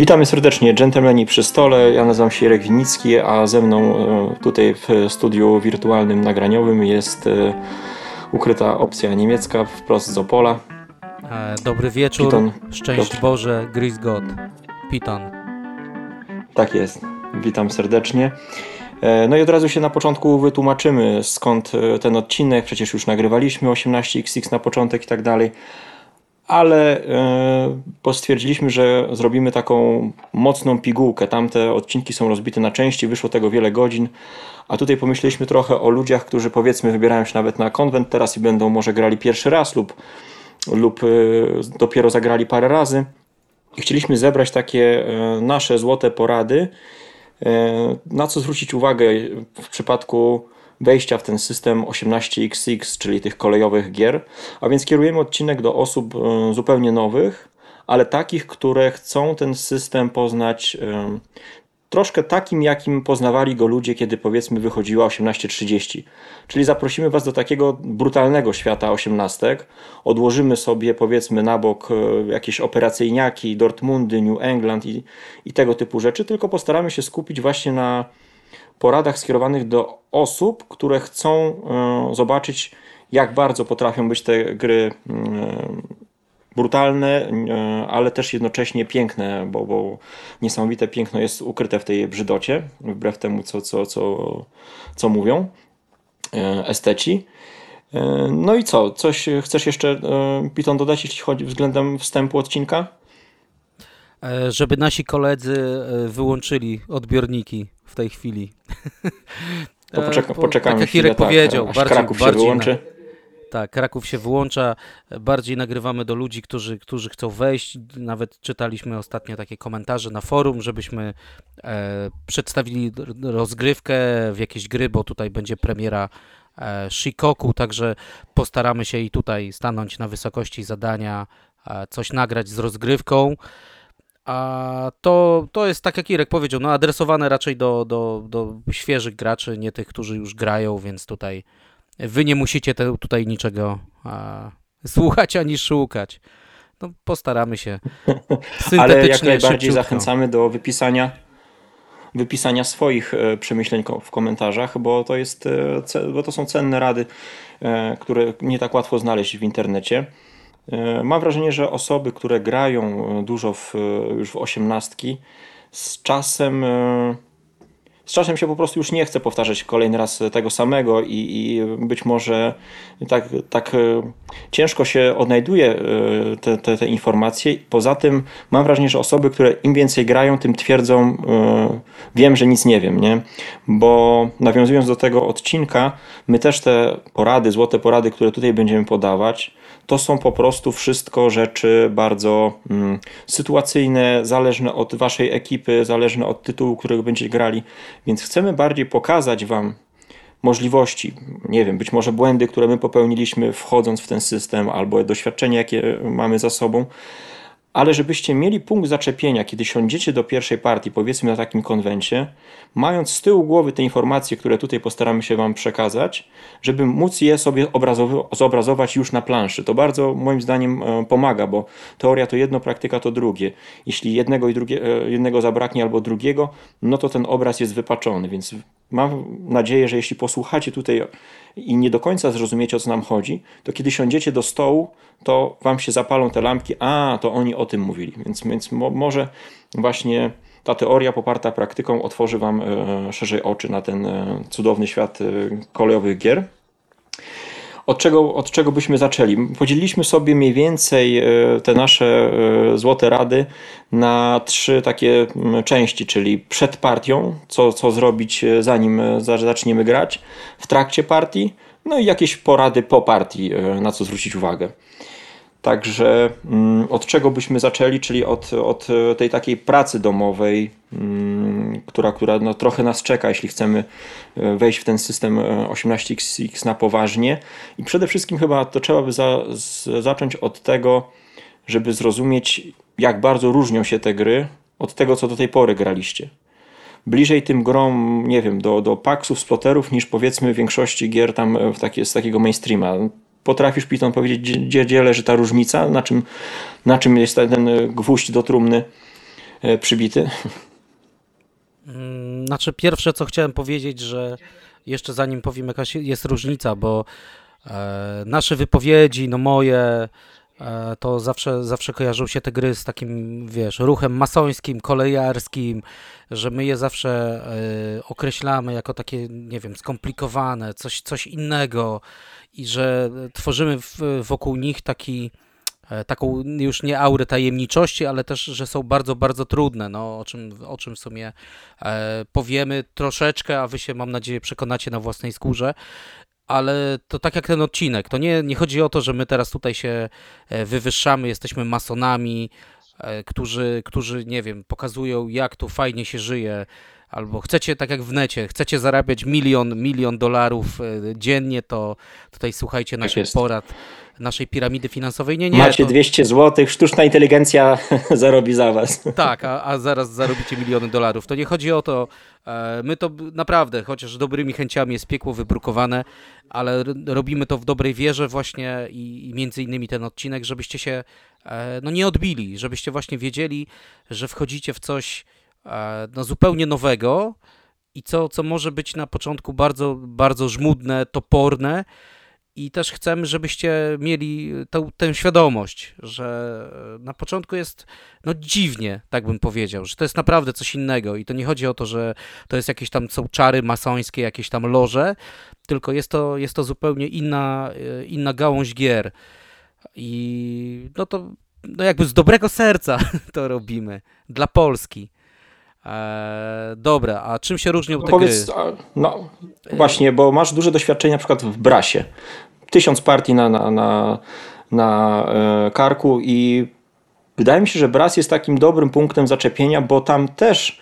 Witamy serdecznie, dżentelmeni przy stole. Ja nazywam się Jarek Winicki, a ze mną e, tutaj w studiu wirtualnym nagraniowym jest e, ukryta opcja niemiecka wprost z Opola. E, dobry wieczór, Piton, szczęść. Boże, Gris God, Piton. Tak jest, witam serdecznie. No i od razu się na początku wytłumaczymy skąd ten odcinek, przecież już nagrywaliśmy 18XX na początek i tak dalej ale e, stwierdziliśmy, że zrobimy taką mocną pigułkę. Tamte odcinki są rozbite na części, wyszło tego wiele godzin, a tutaj pomyśleliśmy trochę o ludziach, którzy powiedzmy wybierają się nawet na konwent teraz i będą może grali pierwszy raz lub, lub e, dopiero zagrali parę razy. I chcieliśmy zebrać takie e, nasze złote porady, na co zwrócić uwagę w przypadku wejścia w ten system 18XX, czyli tych kolejowych gier. A więc kierujemy odcinek do osób e, zupełnie nowych, ale takich, które chcą ten system poznać e, troszkę takim, jakim poznawali go ludzie, kiedy powiedzmy wychodziła 1830. Czyli zaprosimy Was do takiego brutalnego świata osiemnastek. Odłożymy sobie powiedzmy na bok e, jakieś operacyjniaki, Dortmundy, New England i, i tego typu rzeczy, tylko postaramy się skupić właśnie na poradach skierowanych do osób, które chcą e, zobaczyć, jak bardzo potrafią być te gry e, brutalne, e, ale też jednocześnie piękne, bo, bo niesamowite piękno jest ukryte w tej brzydocie, wbrew temu, co, co, co, co mówią esteci. No i co? Coś chcesz jeszcze, Piton, dodać, jeśli chodzi względem wstępu odcinka? Żeby nasi koledzy wyłączyli odbiorniki w tej chwili. To poczeka, poczekamy tak jak tak, powiedział, aż bardziej, Kraków się bardziej wyłączy. Na, tak, Kraków się wyłącza, bardziej nagrywamy do ludzi, którzy, którzy chcą wejść. Nawet czytaliśmy ostatnio takie komentarze na forum, żebyśmy e, przedstawili rozgrywkę w jakieś gry, bo tutaj będzie premiera e, Shikoku, także postaramy się i tutaj stanąć na wysokości zadania, e, coś nagrać z rozgrywką. A to, to jest tak jak Irek powiedział, no adresowane raczej do, do, do świeżych graczy, nie tych, którzy już grają, więc tutaj wy nie musicie te, tutaj niczego a, słuchać ani szukać. No, postaramy się Ale jak najbardziej zachęcamy do wypisania wypisania swoich e, przemyśleń w komentarzach, bo to, jest, e, bo to są cenne rady, e, które nie tak łatwo znaleźć w internecie. E, mam wrażenie, że osoby, które grają e, dużo w, e, już w osiemnastki, z czasem z czasem się po prostu już nie chce powtarzać kolejny raz tego samego i, i być może tak, tak ciężko się odnajduje te, te, te, informacje. Poza tym mam wrażenie, że osoby, które im więcej grają, tym twierdzą, wiem, że nic nie wiem, nie? Bo nawiązując do tego odcinka, my też te porady, złote porady, które tutaj będziemy podawać, to są po prostu wszystko rzeczy bardzo mm, sytuacyjne, zależne od waszej ekipy, zależne od tytułu, którego będziecie grali, więc chcemy bardziej pokazać wam możliwości, nie wiem, być może błędy, które my popełniliśmy wchodząc w ten system, albo doświadczenia, jakie mamy za sobą, ale żebyście mieli punkt zaczepienia, kiedy siądziecie do pierwszej partii, powiedzmy na takim konwencie, mając z tyłu głowy te informacje, które tutaj postaramy się Wam przekazać, żeby móc je sobie zobrazować już na planszy. To bardzo moim zdaniem e, pomaga, bo teoria to jedno, praktyka to drugie. Jeśli jednego i drugie, e, jednego zabraknie albo drugiego, no to ten obraz jest wypaczony, więc mam nadzieję, że jeśli posłuchacie tutaj i nie do końca zrozumiecie, o co nam chodzi, to kiedy siądziecie do stołu, to wam się zapalą te lampki, a to oni o tym mówili. Więc, więc mo, może właśnie ta teoria poparta praktyką otworzy wam e, szerzej oczy na ten e, cudowny świat e, kolejowych gier. Od czego, od czego byśmy zaczęli? Podzieliliśmy sobie mniej więcej e, te nasze e, złote rady na trzy takie części, czyli przed partią, co, co zrobić e, zanim zaczniemy grać, w trakcie partii, no i jakieś porady po partii, na co zwrócić uwagę. Także mm, od czego byśmy zaczęli, czyli od, od tej takiej pracy domowej, mm, która, która no trochę nas czeka, jeśli chcemy e, wejść w ten system 18XX e, na poważnie. I przede wszystkim chyba to trzeba by za, z, zacząć od tego, żeby zrozumieć, jak bardzo różnią się te gry od tego, co do tej pory graliście. Bliżej tym grom, nie wiem, do, do paksów, sploterów, niż powiedzmy większości gier tam w takie, z takiego mainstreama potrafisz Piton powiedzieć, gdzie, gdzie leży ta różnica, na czym, na czym jest ten gwóźdź do trumny przybity? Mm, znaczy, pierwsze co chciałem powiedzieć, że jeszcze zanim powiem, jakaś jest różnica, bo e, nasze wypowiedzi, no moje, e, to zawsze, zawsze kojarzą się te gry z takim, wiesz, ruchem masońskim, kolejarskim, że my je zawsze e, określamy jako takie, nie wiem, skomplikowane, coś, coś innego i że tworzymy w, wokół nich taki E, taką już nie aurę tajemniczości, ale też, że są bardzo, bardzo trudne, no, o, czym, o czym w sumie e, powiemy troszeczkę, a wy się, mam nadzieję, przekonacie na własnej skórze. Ale to tak jak ten odcinek, to nie, nie chodzi o to, że my teraz tutaj się e, wywyższamy, jesteśmy masonami, e, którzy, którzy, nie wiem, pokazują, jak tu fajnie się żyje, albo chcecie, tak jak w necie, chcecie zarabiać milion, milion dolarów dziennie, to tutaj słuchajcie tak naszych porad naszej piramidy finansowej. Nie, nie. Macie to... 200 zł, sztuczna inteligencja zarobi za was. Tak, a, a zaraz zarobicie miliony dolarów. To nie chodzi o to, e, my to naprawdę, chociaż dobrymi chęciami jest piekło wybrukowane, ale robimy to w dobrej wierze właśnie i, i między innymi ten odcinek, żebyście się e, no nie odbili, żebyście właśnie wiedzieli, że wchodzicie w coś e, no, zupełnie nowego i co, co może być na początku bardzo, bardzo żmudne, toporne, i też chcemy, żebyście mieli tę, tę świadomość, że na początku jest no dziwnie, tak bym powiedział, że to jest naprawdę coś innego i to nie chodzi o to, że to jest jakieś tam są czary masońskie, jakieś tam loże, tylko jest to, jest to zupełnie inna, inna gałąź gier. I no to no jakby z dobrego serca to robimy dla Polski. Eee, dobra, a czym się różnią te Powiedz, gry? No właśnie, bo masz duże doświadczenie na przykład w Brasie. Tysiąc partii na, na, na, na e, karku i wydaje mi się, że Bras jest takim dobrym punktem zaczepienia, bo tam też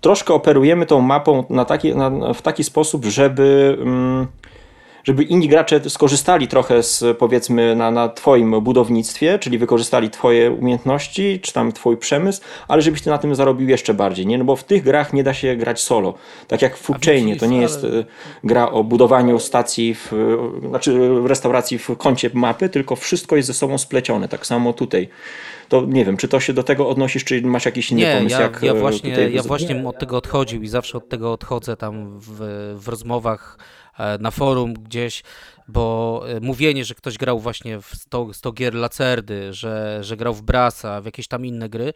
troszkę operujemy tą mapą na taki, na, w taki sposób, żeby... Mm, żeby inni gracze skorzystali trochę z powiedzmy na, na twoim budownictwie, czyli wykorzystali twoje umiejętności, czy tam twój przemysł, ale żebyś ty na tym zarobił jeszcze bardziej, nie? No bo w tych grach nie da się grać solo. Tak jak w Food Chainie, to nie jest e, gra o budowaniu stacji, w, znaczy restauracji w kącie mapy, tylko wszystko jest ze sobą splecione. Tak samo tutaj to nie wiem, czy to się do tego odnosisz, czy masz jakiś inny nie, pomysł? Ja, jak ja właśnie, ja właśnie od tego odchodził i zawsze od tego odchodzę tam w, w rozmowach na forum gdzieś, bo e, mówienie, że ktoś grał właśnie w 100, 100 gier Lacerdy, że, że grał w Brasa, w jakieś tam inne gry,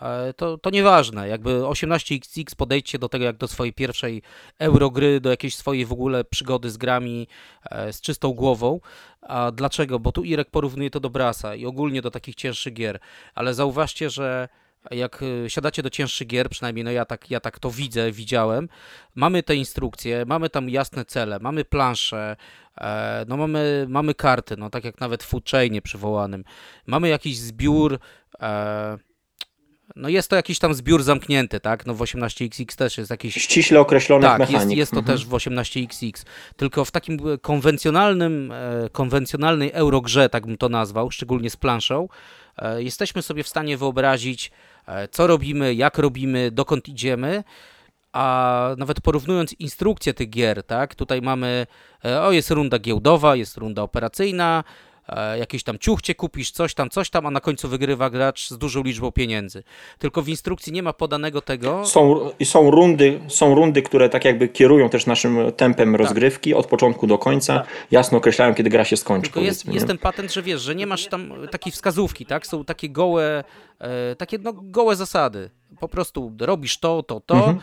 e, to, to nieważne. Jakby 18xx podejdźcie do tego jak do swojej pierwszej eurogry, do jakiejś swojej w ogóle przygody z grami z czystą głową. A dlaczego? Bo tu Irek porównuje to do Brasa i ogólnie do takich cięższych gier, ale zauważcie, że jak y, siadacie do cięższych gier, przynajmniej no ja tak, ja tak to widzę, widziałem, mamy te instrukcje, mamy tam jasne cele, mamy plansze, e, no mamy, mamy karty, no tak jak nawet w Food przywołanym, mamy jakiś zbiór, e, no jest to jakiś tam zbiór zamknięty, tak? No w 18XX też jest jakiś... Ściśle określony tak, mechanik. Jest, jest to mhm. też w 18XX, tylko w takim konwencjonalnym, e, konwencjonalnej eurogrze, tak bym to nazwał, szczególnie z planszą, jesteśmy sobie w stanie wyobrazić E, co robimy, jak robimy, dokąd idziemy, a nawet porównując instrukcję tych gier, tak, tutaj mamy, e, o jest runda giełdowa, jest runda operacyjna, e, jakieś tam ciuchcie kupisz, coś tam, coś tam, a na końcu wygrywa gracz z dużą liczbą pieniędzy. Tylko w instrukcji nie ma podanego tego. Są, są, rundy, są rundy, które tak jakby kierują też naszym tempem tak. rozgrywki od początku do końca, tak. jasno określają, kiedy gra się skończy. Tylko jest, jest ten patent, że wiesz, że nie masz tam takiej wskazówki, tak? Są takie gołe E, takie no, gołe zasady. Po prostu robisz to, to, to, mhm.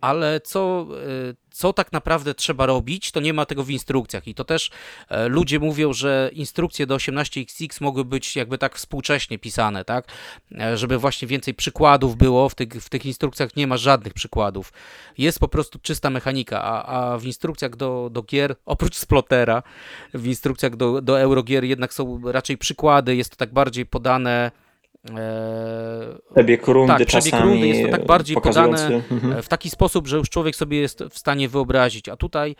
Ale co, e, co tak naprawdę trzeba robić, to nie ma tego w instrukcjach. I to też e, ludzie mówią, że instrukcje do 18XX mogły być jakby tak współcześnie pisane, tak? Żeby właśnie więcej przykładów było. W tych, w tych instrukcjach nie ma żadnych przykładów. Jest po prostu czysta mechanika, a, a w instrukcjach do, do gier, oprócz Splotera, w instrukcjach do, do Eurogier jednak są raczej przykłady, jest to tak bardziej podane przebieg rundy tak, przebieg rundy jest to tak bardziej podane mhm. w taki sposób, że już człowiek sobie jest w stanie wyobrazić, a tutaj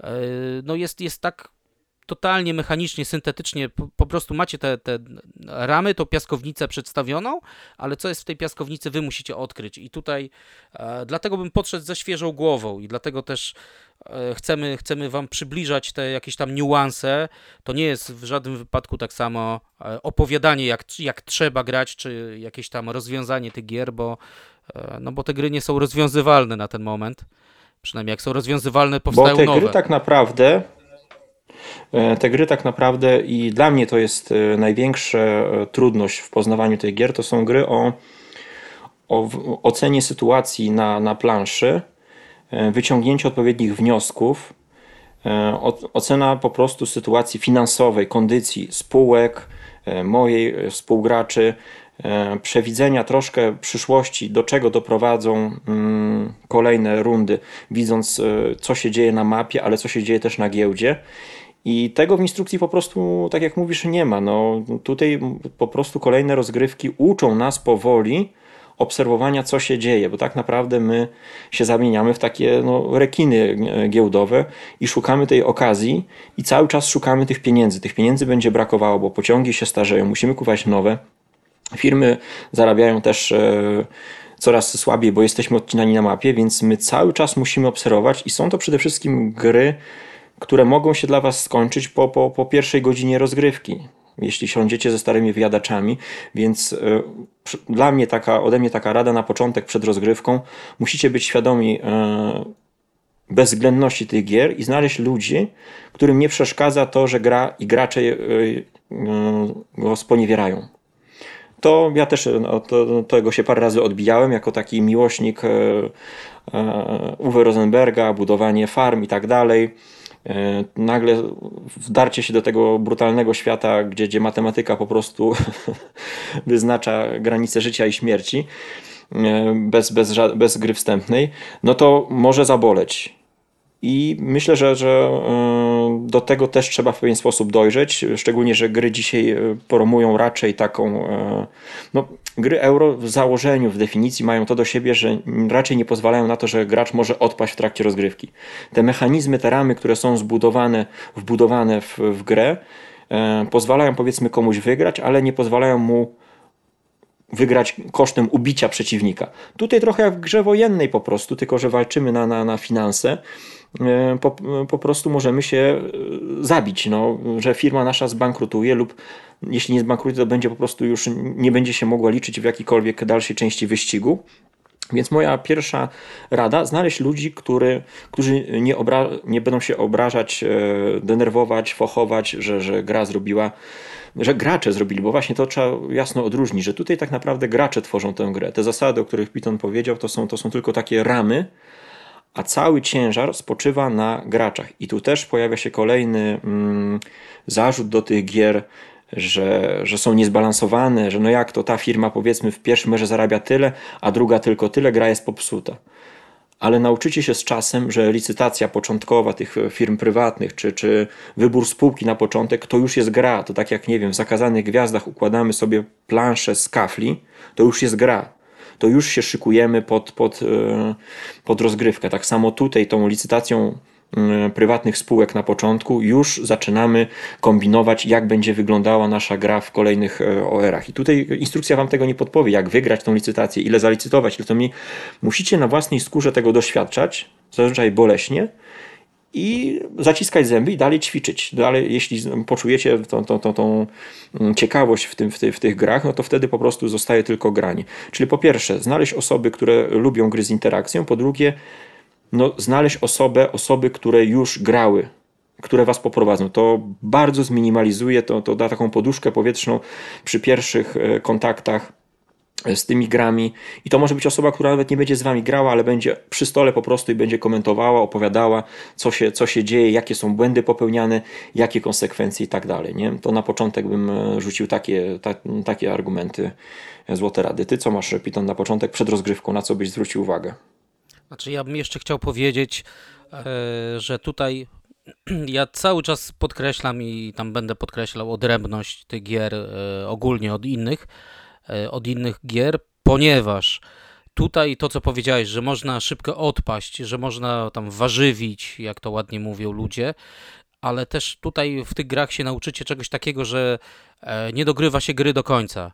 e, no jest, jest tak totalnie mechanicznie, syntetycznie, po, po prostu macie te, te ramy, tą piaskownicę przedstawioną, ale co jest w tej piaskownicy, wy musicie odkryć. I tutaj e, dlatego bym podszedł ze świeżą głową i dlatego też chcemy, chcemy wam przybliżać te jakieś tam niuanse. To nie jest w żadnym wypadku tak samo e, opowiadanie, jak, jak trzeba grać, czy jakieś tam rozwiązanie tych gier, bo, e, no bo te gry nie są rozwiązywalne na ten moment. Przynajmniej jak są rozwiązywalne, powstają Bo te nowe. gry tak naprawdę, e, te gry tak naprawdę i dla mnie to jest e, największa e, trudność w poznawaniu tych gier, to są gry o, o ocenie sytuacji na, na planszy, wyciągnięcie odpowiednich wniosków, ocena po prostu sytuacji finansowej, kondycji spółek, mojej współgraczy, E, przewidzenia troszkę przyszłości, do czego doprowadzą mm, kolejne rundy, widząc e, co się dzieje na mapie, ale co się dzieje też na giełdzie. I tego w instrukcji po prostu, tak jak mówisz, nie ma. No, tutaj po prostu kolejne rozgrywki uczą nas powoli obserwowania, co się dzieje, bo tak naprawdę my się zamieniamy w takie no, rekiny e, giełdowe i szukamy tej okazji i cały czas szukamy tych pieniędzy. Tych pieniędzy będzie brakowało, bo pociągi się starzeją, musimy kupować nowe. Firmy zarabiają też e, coraz słabiej, bo jesteśmy odcinani na mapie, więc my cały czas musimy obserwować i są to przede wszystkim gry, które mogą się dla Was skończyć po, po, po pierwszej godzinie rozgrywki. Jeśli siądziecie ze starymi wyjadaczami, więc y, dla mnie taka, ode mnie taka rada na początek przed rozgrywką, musicie być świadomi y, bezwzględności tych gier i znaleźć ludzi, którym nie przeszkadza to, że gra i gracze y, go sponiewierają to ja też no, to, tego się parę razy odbijałem jako taki miłośnik e, e, Uwe Rosenberga, budowanie farm i tak dalej. E, nagle wdarcie się do tego brutalnego świata, gdzie, gdzie matematyka po prostu wyznacza granice życia i śmierci bez, bez, bez gry wstępnej, no to może zaboleć. I myślę, że, że e, do tego też trzeba w pewien sposób dojrzeć, szczególnie, że gry dzisiaj e, promują raczej taką. E, no, gry euro w założeniu, w definicji mają to do siebie, że raczej nie pozwalają na to, że gracz może odpaść w trakcie rozgrywki. Te mechanizmy, te ramy, które są zbudowane, wbudowane w, w grę, pozwalają powiedzmy komuś wygrać, ale nie pozwalają mu wygrać kosztem ubicia przeciwnika. Tutaj trochę jak w grze wojennej po prostu, tylko że walczymy na, na, na finanse. E, po, po prostu możemy się e, zabić, no, że firma nasza zbankrutuje lub jeśli nie zbankrutuje, to będzie po prostu już nie będzie się mogła liczyć w jakikolwiek dalszej części wyścigu. Więc moja pierwsza rada, znaleźć ludzi, który, którzy nie, nie będą się obrażać, e, denerwować, fochować, że, że gra zrobiła, że gracze zrobili, bo właśnie to trzeba jasno odróżnić, że tutaj tak naprawdę gracze tworzą tę grę. Te zasady, o których Piton powiedział, to są, to są tylko takie ramy, a cały ciężar spoczywa na graczach. I tu też pojawia się kolejny mm, zarzut do tych gier, że, że są niezbalansowane, że no jak to ta firma powiedzmy w pierwszym merze zarabia tyle, a druga tylko tyle, gra jest popsuta. Ale nauczycie się z czasem, że licytacja początkowa tych firm prywatnych, czy, czy wybór spółki na początek, to już jest gra. To tak jak, nie wiem, w zakazanych gwiazdach układamy sobie planszę z kafli, to już jest gra to już się szykujemy pod, pod, e, pod rozgrywkę. Tak samo tutaj tą licytacją e, prywatnych spółek na początku, już zaczynamy kombinować, jak będzie wyglądała nasza gra w kolejnych e, OR-ach. I tutaj instrukcja Wam tego nie podpowie, jak wygrać tą licytację, ile zalicytować, ile to mi. Musicie na własnej skórze tego doświadczać, zazwyczaj boleśnie, i zaciskać zęby i dalej ćwiczyć. Dalej, jeśli poczujecie tą, tą, tą, tą mm, ciekawość w, tym, w, ty, w tych grach, no to wtedy po prostu zostaje tylko granie. Czyli po pierwsze, znaleźć osoby, które lubią gry z interakcją, po drugie, no, znaleźć osobę, osoby, które już grały które was poprowadzą. To bardzo zminimalizuje, to, to da taką poduszkę powietrzną przy pierwszych e, kontaktach z tymi grami. I to może być osoba, która nawet nie będzie z wami grała, ale będzie przy stole po prostu i będzie komentowała, opowiadała, co się, co się dzieje, jakie są błędy popełniane, jakie konsekwencje i tak dalej. Nie? To na początek bym e, rzucił takie, ta, takie argumenty, e, złote rady. Ty co masz, Piton, na początek przed rozgrywką, na co byś zwrócił uwagę? Znaczy ja bym jeszcze chciał powiedzieć, e, że tutaj ja cały czas podkreślam i tam będę podkreślał odrębność tych gier ogólnie od innych, E, od innych gier, ponieważ tutaj to, co powiedziałeś, że można szybko odpaść, że można tam warzywić, jak to ładnie mówią ludzie, ale też tutaj w tych grach się nauczycie czegoś takiego, że e, nie dogrywa się gry do końca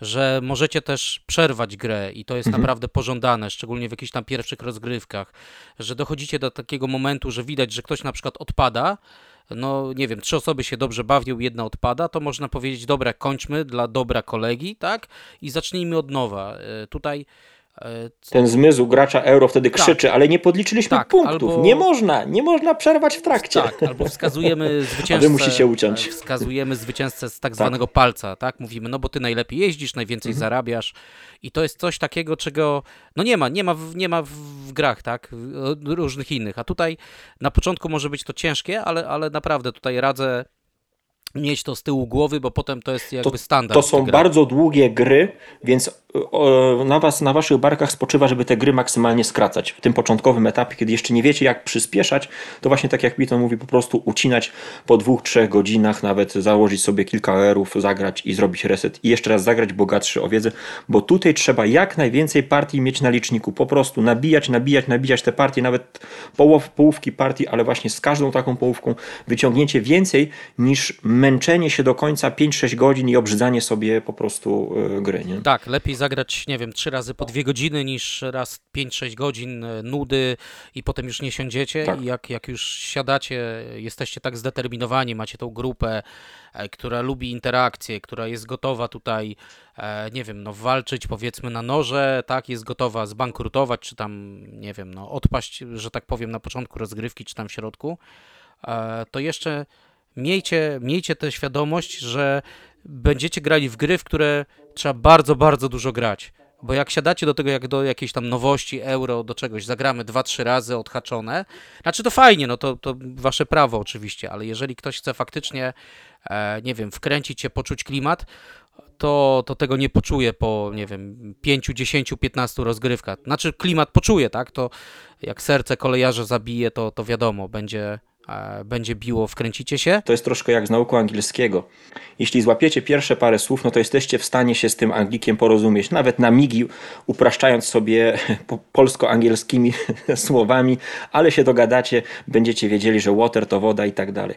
że możecie też przerwać grę i to jest mhm. naprawdę pożądane, szczególnie w jakichś tam pierwszych rozgrywkach, że dochodzicie do takiego momentu, że widać, że ktoś na przykład odpada, no nie wiem, trzy osoby się dobrze bawią, jedna odpada, to można powiedzieć, dobra, kończmy dla dobra kolegi, tak? I zacznijmy od nowa. E, tutaj Ten zmysł gracza euro wtedy tak. krzyczy, ale nie podliczyliśmy tak, punktów. Albo... Nie można, nie można przerwać w trakcie. Tak, albo wskazujemy zwycięzcę. wy musicie uciąć. E, wskazujemy zwycięzcę z tak, tak zwanego palca, tak? Mówimy, no bo ty najlepiej jeździsz, najwięcej mhm. zarabiasz. I to jest coś takiego, czego no nie ma, nie ma, w, nie ma w grach, tak? Różnych innych. A tutaj na początku może być to ciężkie, ale, ale naprawdę tutaj radzę mieć to z tyłu głowy, bo potem to jest jakby to, standard. To są bardzo długie gry, więc na, was, na waszych barkach spoczywa, żeby te gry maksymalnie skracać. W tym początkowym etapie, kiedy jeszcze nie wiecie, jak przyspieszać, to właśnie tak jak Piton mówi, po prostu ucinać po dwóch, trzech godzinach, nawet założyć sobie kilka erów, zagrać i zrobić reset i jeszcze raz zagrać bogatszy o wiedzę, bo tutaj trzeba jak najwięcej partii mieć na liczniku. Po prostu nabijać, nabijać, nabijać te partie, nawet połow, połówki partii, ale właśnie z każdą taką połówką wyciągnięcie więcej niż męczenie się do końca 5-6 godzin i obrzydzanie sobie po prostu yy, gry. Nie? Tak, lepiej zagrać, nie wiem, trzy razy po dwie godziny niż raz 5-6 godzin e, nudy i potem już nie siądziecie tak. i jak, jak już siadacie, jesteście tak zdeterminowani, macie tą grupę, e, która lubi interakcję, która jest gotowa tutaj, e, nie wiem, no walczyć powiedzmy na noże, tak, jest gotowa zbankrutować, czy tam, nie wiem, no odpaść, że tak powiem, na początku rozgrywki, czy tam w środku, to jeszcze miejcie, miejcie tę świadomość, że będziecie grali w gry, w które trzeba bardzo, bardzo dużo grać. Bo jak siadacie do tego, jak do jakiejś tam nowości, euro, do czegoś, zagramy dwa, trzy razy odhaczone, znaczy to fajnie, no to, to wasze prawo oczywiście, ale jeżeli ktoś chce faktycznie, e, nie wiem, wkręcić się, poczuć klimat, to, to tego nie poczuje po, nie wiem, 5, 10, 15 rozgrywkach. Znaczy klimat poczuje, tak? To jak serce kolejarza zabije, to, to wiadomo, będzie, będzie biło, wkręcicie się? To jest troszkę jak z nauką angielskiego. Jeśli złapiecie pierwsze parę słów, no to jesteście w stanie się z tym Anglikiem porozumieć. Nawet na migi, upraszczając sobie polsko-angielskimi słowami, ale się dogadacie, będziecie wiedzieli, że water to woda i tak dalej.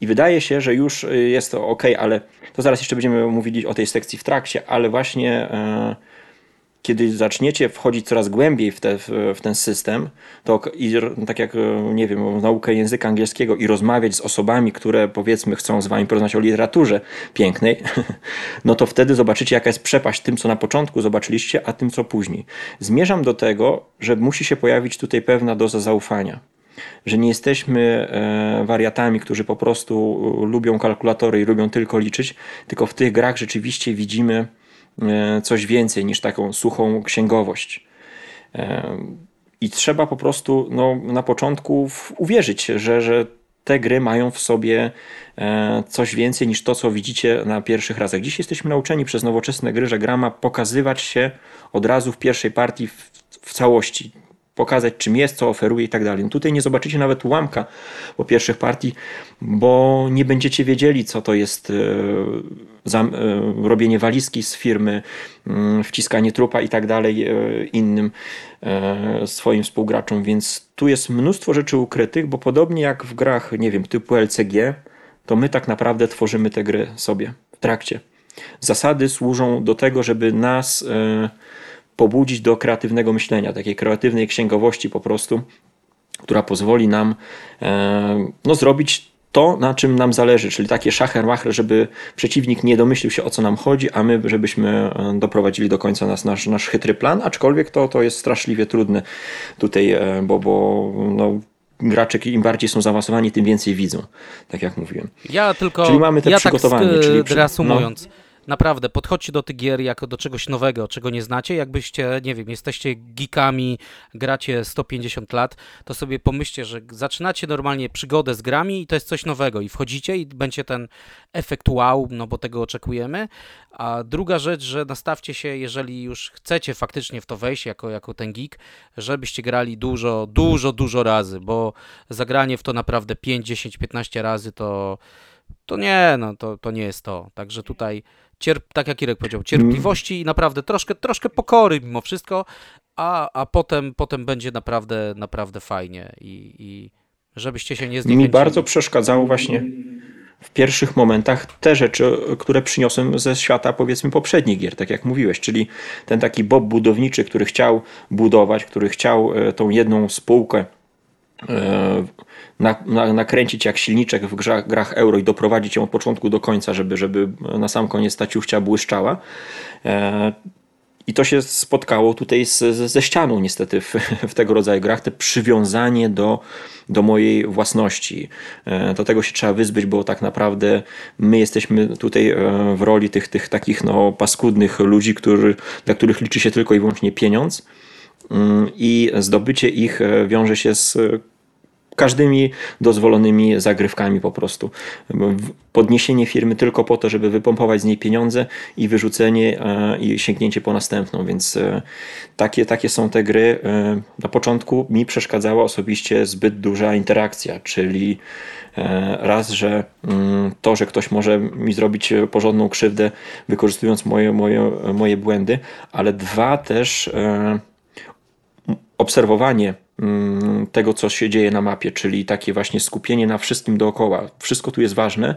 I wydaje się, że już jest to ok, ale to zaraz jeszcze będziemy mówili o tej sekcji w trakcie, ale właśnie. Yy kiedy zaczniecie wchodzić coraz głębiej w, te, w, ten system, to i, tak jak, nie wiem, naukę języka angielskiego i rozmawiać z osobami, które powiedzmy chcą z wami porozmawiać o literaturze pięknej, no to wtedy zobaczycie, jaka jest przepaść tym, co na początku zobaczyliście, a tym, co później. Zmierzam do tego, że musi się pojawić tutaj pewna doza zaufania że nie jesteśmy e, wariatami, którzy po prostu lubią kalkulatory i lubią tylko liczyć, tylko w tych grach rzeczywiście widzimy E, coś więcej niż taką suchą księgowość. E, I trzeba po prostu no, na początku uwierzyć, że, że te gry mają w sobie e, coś więcej niż to, co widzicie na pierwszych razach. Dziś jesteśmy nauczeni przez nowoczesne gry, że gra ma pokazywać się od razu w pierwszej partii w, w całości pokazać, czym jest, co oferuje i tak dalej. No tutaj nie zobaczycie nawet ułamka po pierwszych partii, bo nie będziecie wiedzieli, co to jest e, e, robienie walizki z firmy, mm, wciskanie trupa i tak dalej e, innym swoim współgraczom, więc tu jest mnóstwo rzeczy ukrytych, bo podobnie jak w grach, nie wiem, typu LCG, to my tak naprawdę tworzymy te gry sobie w trakcie. Zasady służą do tego, żeby nas pobudzić do kreatywnego myślenia, takiej kreatywnej księgowości po prostu, która pozwoli nam e, no, zrobić to, na czym nam zależy, czyli takie szachermachre, żeby przeciwnik nie domyślił się o co nam chodzi, a my żebyśmy e, doprowadzili do końca nas, nasz, nasz chytry plan, aczkolwiek to, to jest straszliwie trudne tutaj, e, bo, bo no, gracze im bardziej są zaawansowani, tym więcej widzą, tak jak mówiłem. Ja tylko, czyli mamy te ja tak przygotowanie. Tak, czyli reasumując, no, Naprawdę, podchodźcie do tych gier jako do czegoś nowego, czego nie znacie. Jakbyście, nie wiem, jesteście geekami, gracie 150 lat, to sobie pomyślcie, że zaczynacie normalnie przygodę z grami i to jest coś nowego i wchodzicie i będzie ten efekt wow, no bo tego oczekujemy. A druga rzecz, że nastawcie się, jeżeli już chcecie faktycznie w to wejść jako, jako ten geek, żebyście grali dużo, dużo, dużo razy, bo zagranie w to naprawdę 5, 10, 15 razy to to nie, no to, to nie jest to. Także tutaj cierp, tak jak Irek powiedział, cierpliwości i naprawdę troszkę, troszkę pokory mimo wszystko, a, a potem, potem będzie naprawdę, naprawdę fajnie i, i żebyście się nie zniechęcili. Mi bardzo przeszkadzało właśnie w pierwszych momentach te rzeczy, które przyniosłem ze świata powiedzmy poprzednich gier, tak jak mówiłeś, czyli ten taki Bob budowniczy, który chciał budować, który chciał e, tą jedną spółkę na, na, nakręcić jak silniczek w grach, grach euro i doprowadzić ją od początku do końca, żeby, żeby na sam koniec ta ciuchcia błyszczała. E, I to się spotkało tutaj z, ze ścianą niestety w, w tego rodzaju grach, te przywiązanie do, do mojej własności. E, do tego się trzeba wyzbyć, bo tak naprawdę my jesteśmy tutaj e, w roli tych, tych takich no, paskudnych ludzi, który, dla których liczy się tylko i wyłącznie pieniądz mm, i zdobycie ich wiąże się z każdymi dozwolonymi zagrywkami po prostu. Podniesienie firmy tylko po to, żeby wypompować z niej pieniądze i wyrzucenie e, i sięgnięcie po następną, więc e, takie, takie są te gry. E, na początku mi przeszkadzała osobiście zbyt duża interakcja, czyli raz, że mm, to, że ktoś może mi zrobić porządną krzywdę wykorzystując moje, moje, moje błędy, ale dwa też obserwowanie tego, co się dzieje na mapie, czyli takie właśnie skupienie na wszystkim dookoła. Wszystko tu jest ważne.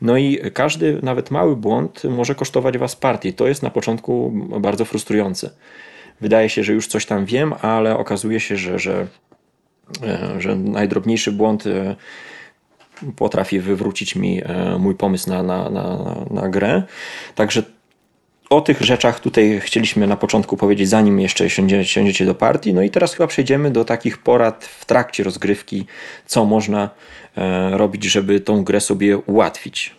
No i każdy, nawet mały błąd może kosztować Was partię. To jest na początku bardzo frustrujące. Wydaje się, że już coś tam wiem, ale okazuje się, że, że, e, że najdrobniejszy błąd e, potrafi wywrócić mi e, mój pomysł na, na, na, na grę. Także o tych rzeczach tutaj chcieliśmy na początku powiedzieć, zanim jeszcze siądziecie, siądziecie do partii. No i teraz chyba przejdziemy do takich porad w trakcie rozgrywki, co można e, robić, żeby tą grę sobie ułatwić.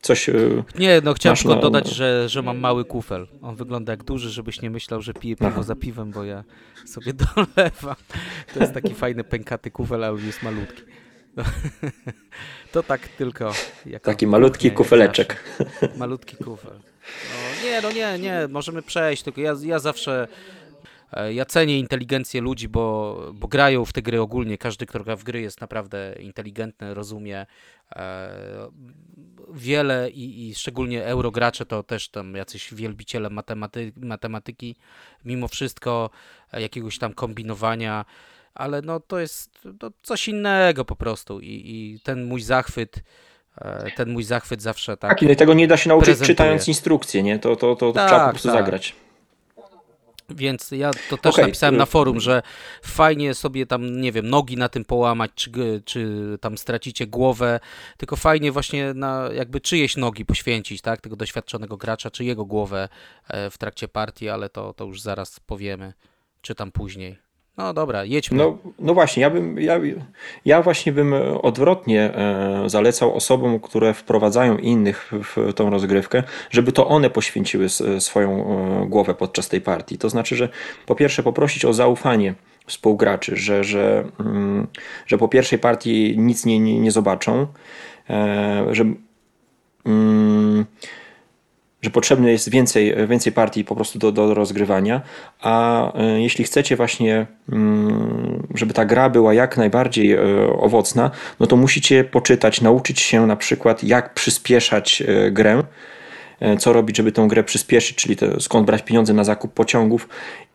Coś. E, nie, no chciałem tylko na... dodać, że, że mam mały kufel. On wygląda jak duży, żebyś nie myślał, że piję piwo Aha. za piwem, bo ja sobie dolewam. To jest taki fajny, pękaty kufel, ale jest malutki. No. To tak tylko. Taki malutki kufeleczek. Malutki kufel. No, nie, no nie, nie, możemy przejść, tylko ja, ja zawsze e, ja cenię inteligencję ludzi, bo, bo grają w te gry ogólnie. Każdy, kto gra w gry jest naprawdę inteligentny, rozumie e, wiele i, i szczególnie eurogracze to też tam jacyś wielbiciele matematy, matematyki. Mimo wszystko e, jakiegoś tam kombinowania ale no to jest no, coś innego po prostu i, i ten mój zachwyt e, ten mój zachwyt zawsze tak. Tak, i tego nie da się nauczyć prezentuje. czytając instrukcje, nie? To, to, to tak, trzeba po prostu tak. zagrać. Więc ja to też okay. napisałem na forum, że fajnie sobie tam, nie wiem, nogi na tym połamać, czy, czy tam stracicie głowę, tylko fajnie właśnie na jakby czyjeś nogi poświęcić, tak, tego doświadczonego gracza, czy jego głowę e, w trakcie partii, ale to, to już zaraz powiemy, czy tam później. No dobra, jedźmy. No, no właśnie, ja, bym, ja, ja właśnie bym odwrotnie e, zalecał osobom, które wprowadzają innych w tą rozgrywkę, żeby to one poświęciły swoją e, głowę podczas tej partii. To znaczy, że po pierwsze poprosić o zaufanie współgraczy, że, że, mm, że po pierwszej partii nic nie, nie, nie zobaczą, e, że mm, że potrzebne jest więcej, więcej partii po prostu do, do rozgrywania, a e, jeśli chcecie właśnie, mm, żeby ta gra była jak najbardziej e, owocna, no to musicie poczytać, nauczyć się na przykład jak przyspieszać e, grę, co robić, żeby tę grę przyspieszyć, czyli to, skąd brać pieniądze na zakup pociągów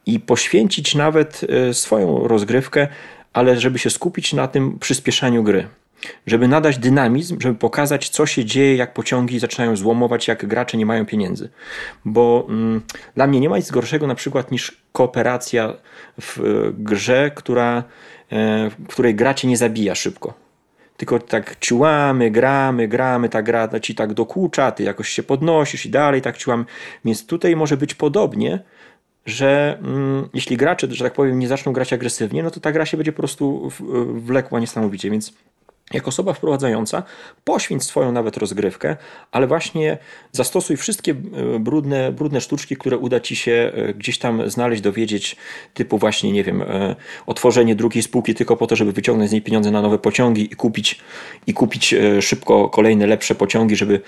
i poświęcić nawet swoją rozgrywkę, ale żeby się skupić na tym przyspieszaniu gry żeby nadać dynamizm, żeby pokazać, co się dzieje, jak pociągi zaczynają złomować, jak gracze nie mają pieniędzy. Bo mm, dla mnie nie ma nic gorszego na przykład niż kooperacja w e, grze, która, e, w której gracie nie zabija szybko. Tylko tak ciłamy, gramy, gramy, ta gra ci tak dokucza, ty jakoś się podnosisz i dalej tak ciłamy. Więc tutaj może być podobnie, że mm, jeśli gracze, że tak powiem, nie zaczną grać agresywnie, no to ta gra się będzie po prostu wlekła niesamowicie. Więc jako osoba wprowadzająca poświęć swoją nawet rozgrywkę, ale właśnie zastosuj wszystkie e, brudne, brudne sztuczki, które uda ci się e, gdzieś tam znaleźć, dowiedzieć, typu właśnie, nie wiem, e, otworzenie drugiej spółki tylko po to, żeby wyciągnąć z niej pieniądze na nowe pociągi i kupić, i kupić szybko kolejne lepsze pociągi, żeby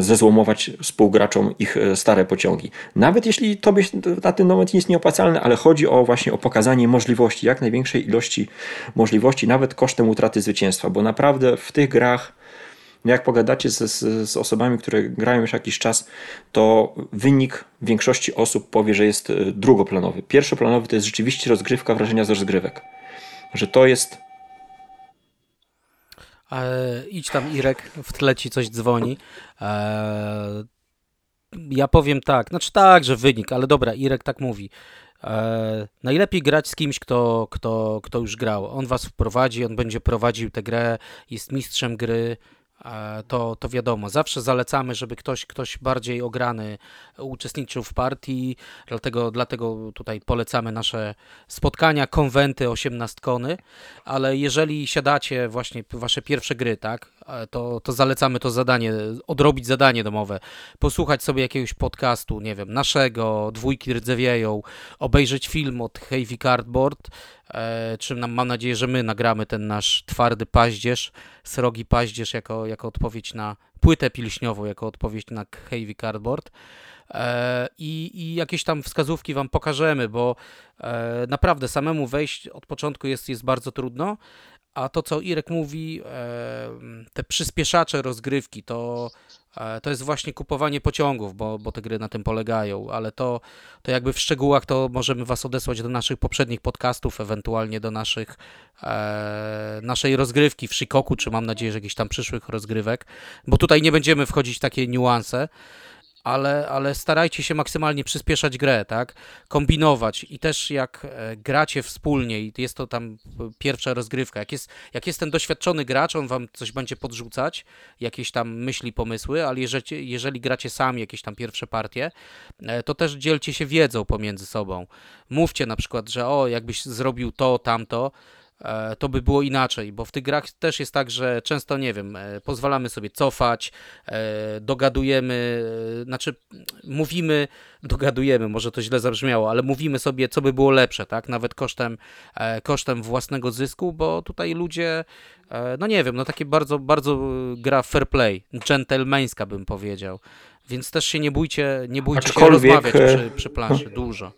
zezłomować współgraczom ich e, stare pociągi. Nawet jeśli to by na ten moment jest nieopłacalne, ale chodzi o właśnie o pokazanie możliwości, jak największej ilości możliwości, nawet kosztem utraty zwycięstwa, bo naprawdę w tych grach jak pogadacie z, z, z, osobami, które grają już jakiś czas, to wynik większości osób powie, że jest e, drugoplanowy. Pierwszoplanowy to jest rzeczywiście rozgrywka, wrażenia z rozgrywek. że to jest E, idź tam, Irek, w tle ci coś dzwoni. E, ja powiem tak, znaczy tak, że wynik, ale dobra, Irek tak mówi. E, najlepiej grać z kimś, kto, kto, kto już grał. On was wprowadzi, on będzie prowadził tę grę, jest mistrzem gry. To, to wiadomo. Zawsze zalecamy, żeby ktoś, ktoś bardziej ograny uczestniczył w partii, dlatego, dlatego tutaj polecamy nasze spotkania, konwenty, osiemnastkony, ale jeżeli siadacie właśnie wasze pierwsze gry, tak, to, to zalecamy to zadanie, odrobić zadanie domowe, posłuchać sobie jakiegoś podcastu, nie wiem, naszego, Dwójki Rdzewieją, obejrzeć film od Heavy Cardboard, e, czym nam, mam nadzieję, że my nagramy ten nasz twardy paździerz, srogi paździerz jako, jako odpowiedź na płytę pilśniową, jako odpowiedź na Heavy Cardboard. E, I, I, jakieś tam wskazówki Wam pokażemy, bo e, naprawdę samemu wejść od początku jest, jest bardzo trudno, a to, co Irek mówi, e, te przyspieszacze rozgrywki, to, to jest właśnie kupowanie pociągów, bo, bo te gry na tym polegają, ale to, to jakby w szczegółach to możemy Was odesłać do naszych poprzednich podcastów, ewentualnie do naszych, e, naszej rozgrywki w Shikoku, czy mam nadzieję, że jakichś tam przyszłych rozgrywek, bo tutaj nie będziemy wchodzić w takie niuanse ale, ale starajcie się maksymalnie przyspieszać grę, tak? Kombinować i też jak e, gracie wspólnie i jest to tam pierwsza rozgrywka, jak jest, jak jest ten doświadczony gracz, on wam coś będzie podrzucać, jakieś tam myśli, pomysły, ale jeżeli, jeżeli gracie sami jakieś tam pierwsze partie, e, to też dzielcie się wiedzą pomiędzy sobą. Mówcie na przykład, że o, jakbyś zrobił to, tamto, to by było inaczej, bo w tych grach też jest tak, że często, nie wiem, e, pozwalamy sobie cofać, e, dogadujemy, znaczy mówimy, dogadujemy, może to źle zabrzmiało, ale mówimy sobie, co by było lepsze, tak, nawet kosztem, kosztem własnego zysku, bo tutaj ludzie, no nie wiem, no takie bardzo, bardzo gra fair play, dżentelmeńska bym powiedział, więc też się nie bójcie, nie bójcie się rozmawiać przy, przy planszy, dużo.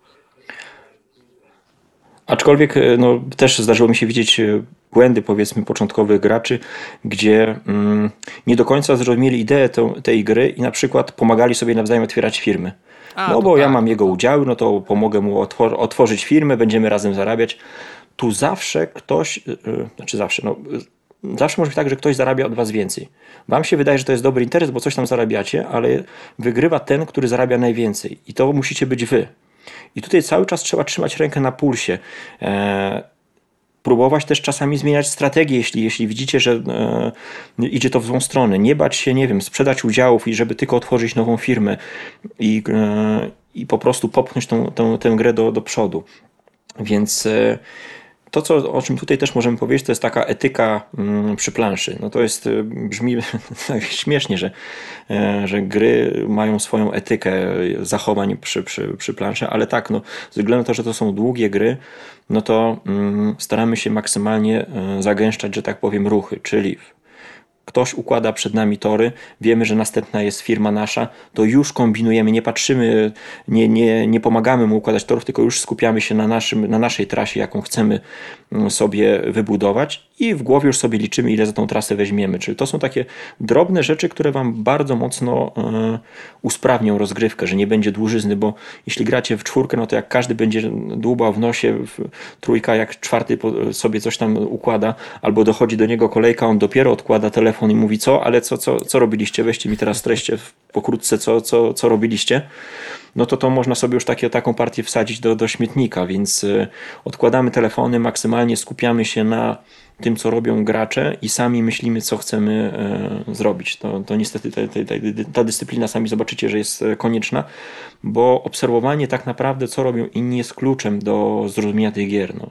Aczkolwiek e, no, też zdarzyło mi się widzieć e, błędy, powiedzmy, początkowych graczy, gdzie mm, nie do końca zrozumieli ideę tej gry i na przykład pomagali sobie nawzajem otwierać firmy. A, no bo tak, ja mam jego udziały, no to pomogę mu otwor otworzyć firmę, będziemy razem zarabiać. Tu zawsze ktoś, yy, znaczy zawsze, no, zawsze może być tak, że ktoś zarabia od was więcej. Wam się wydaje, że to jest dobry interes, bo coś tam zarabiacie, ale wygrywa ten, który zarabia najwięcej. I to musicie być wy. I tutaj cały czas trzeba trzymać rękę na pulsie. E, próbować też czasami zmieniać strategię, jeśli, jeśli widzicie, że e, idzie to w złą stronę. Nie bać się, nie wiem, sprzedać udziałów i żeby tylko otworzyć nową firmę i, e, i po prostu popchnąć tą, tą, tę grę do, do przodu. Więc to, co, o czym tutaj też możemy powiedzieć, to jest taka etyka mm, przy planszy. No to jest, y, brzmi śmiesznie, że, e, że gry mają swoją etykę zachowań przy, przy, przy planszy, ale tak, no, ze względu na to, że to są długie gry, no to mm, staramy się maksymalnie e, zagęszczać, że tak powiem, ruchy, czyli ktoś układa przed nami tory, wiemy, że następna jest firma nasza, to już kombinujemy, nie patrzymy, nie, nie, nie pomagamy mu układać torów, tylko już skupiamy się na, naszym, na naszej trasie, jaką chcemy sobie wybudować i w głowie już sobie liczymy, ile za tą trasę weźmiemy. Czyli to są takie drobne rzeczy, które Wam bardzo mocno e, usprawnią rozgrywkę, że nie będzie dłużyzny, bo jeśli gracie w czwórkę, no to jak każdy będzie dłubał w nosie, w trójka jak czwarty sobie coś tam układa, albo dochodzi do niego kolejka, on dopiero odkłada telefon i mówi co, ale co, co, co robiliście? Weźcie mi teraz treście pokrótce, co, co, co robiliście no to to można sobie już takie, taką partię wsadzić do, do śmietnika, więc e, odkładamy telefony, maksymalnie skupiamy się na tym, co robią gracze i sami myślimy, co chcemy e, zrobić. To, to niestety ta, ta, ta, dyscyplina, sami zobaczycie, że jest e, konieczna, bo obserwowanie tak naprawdę, co robią inni, jest kluczem do zrozumienia tych gier. No.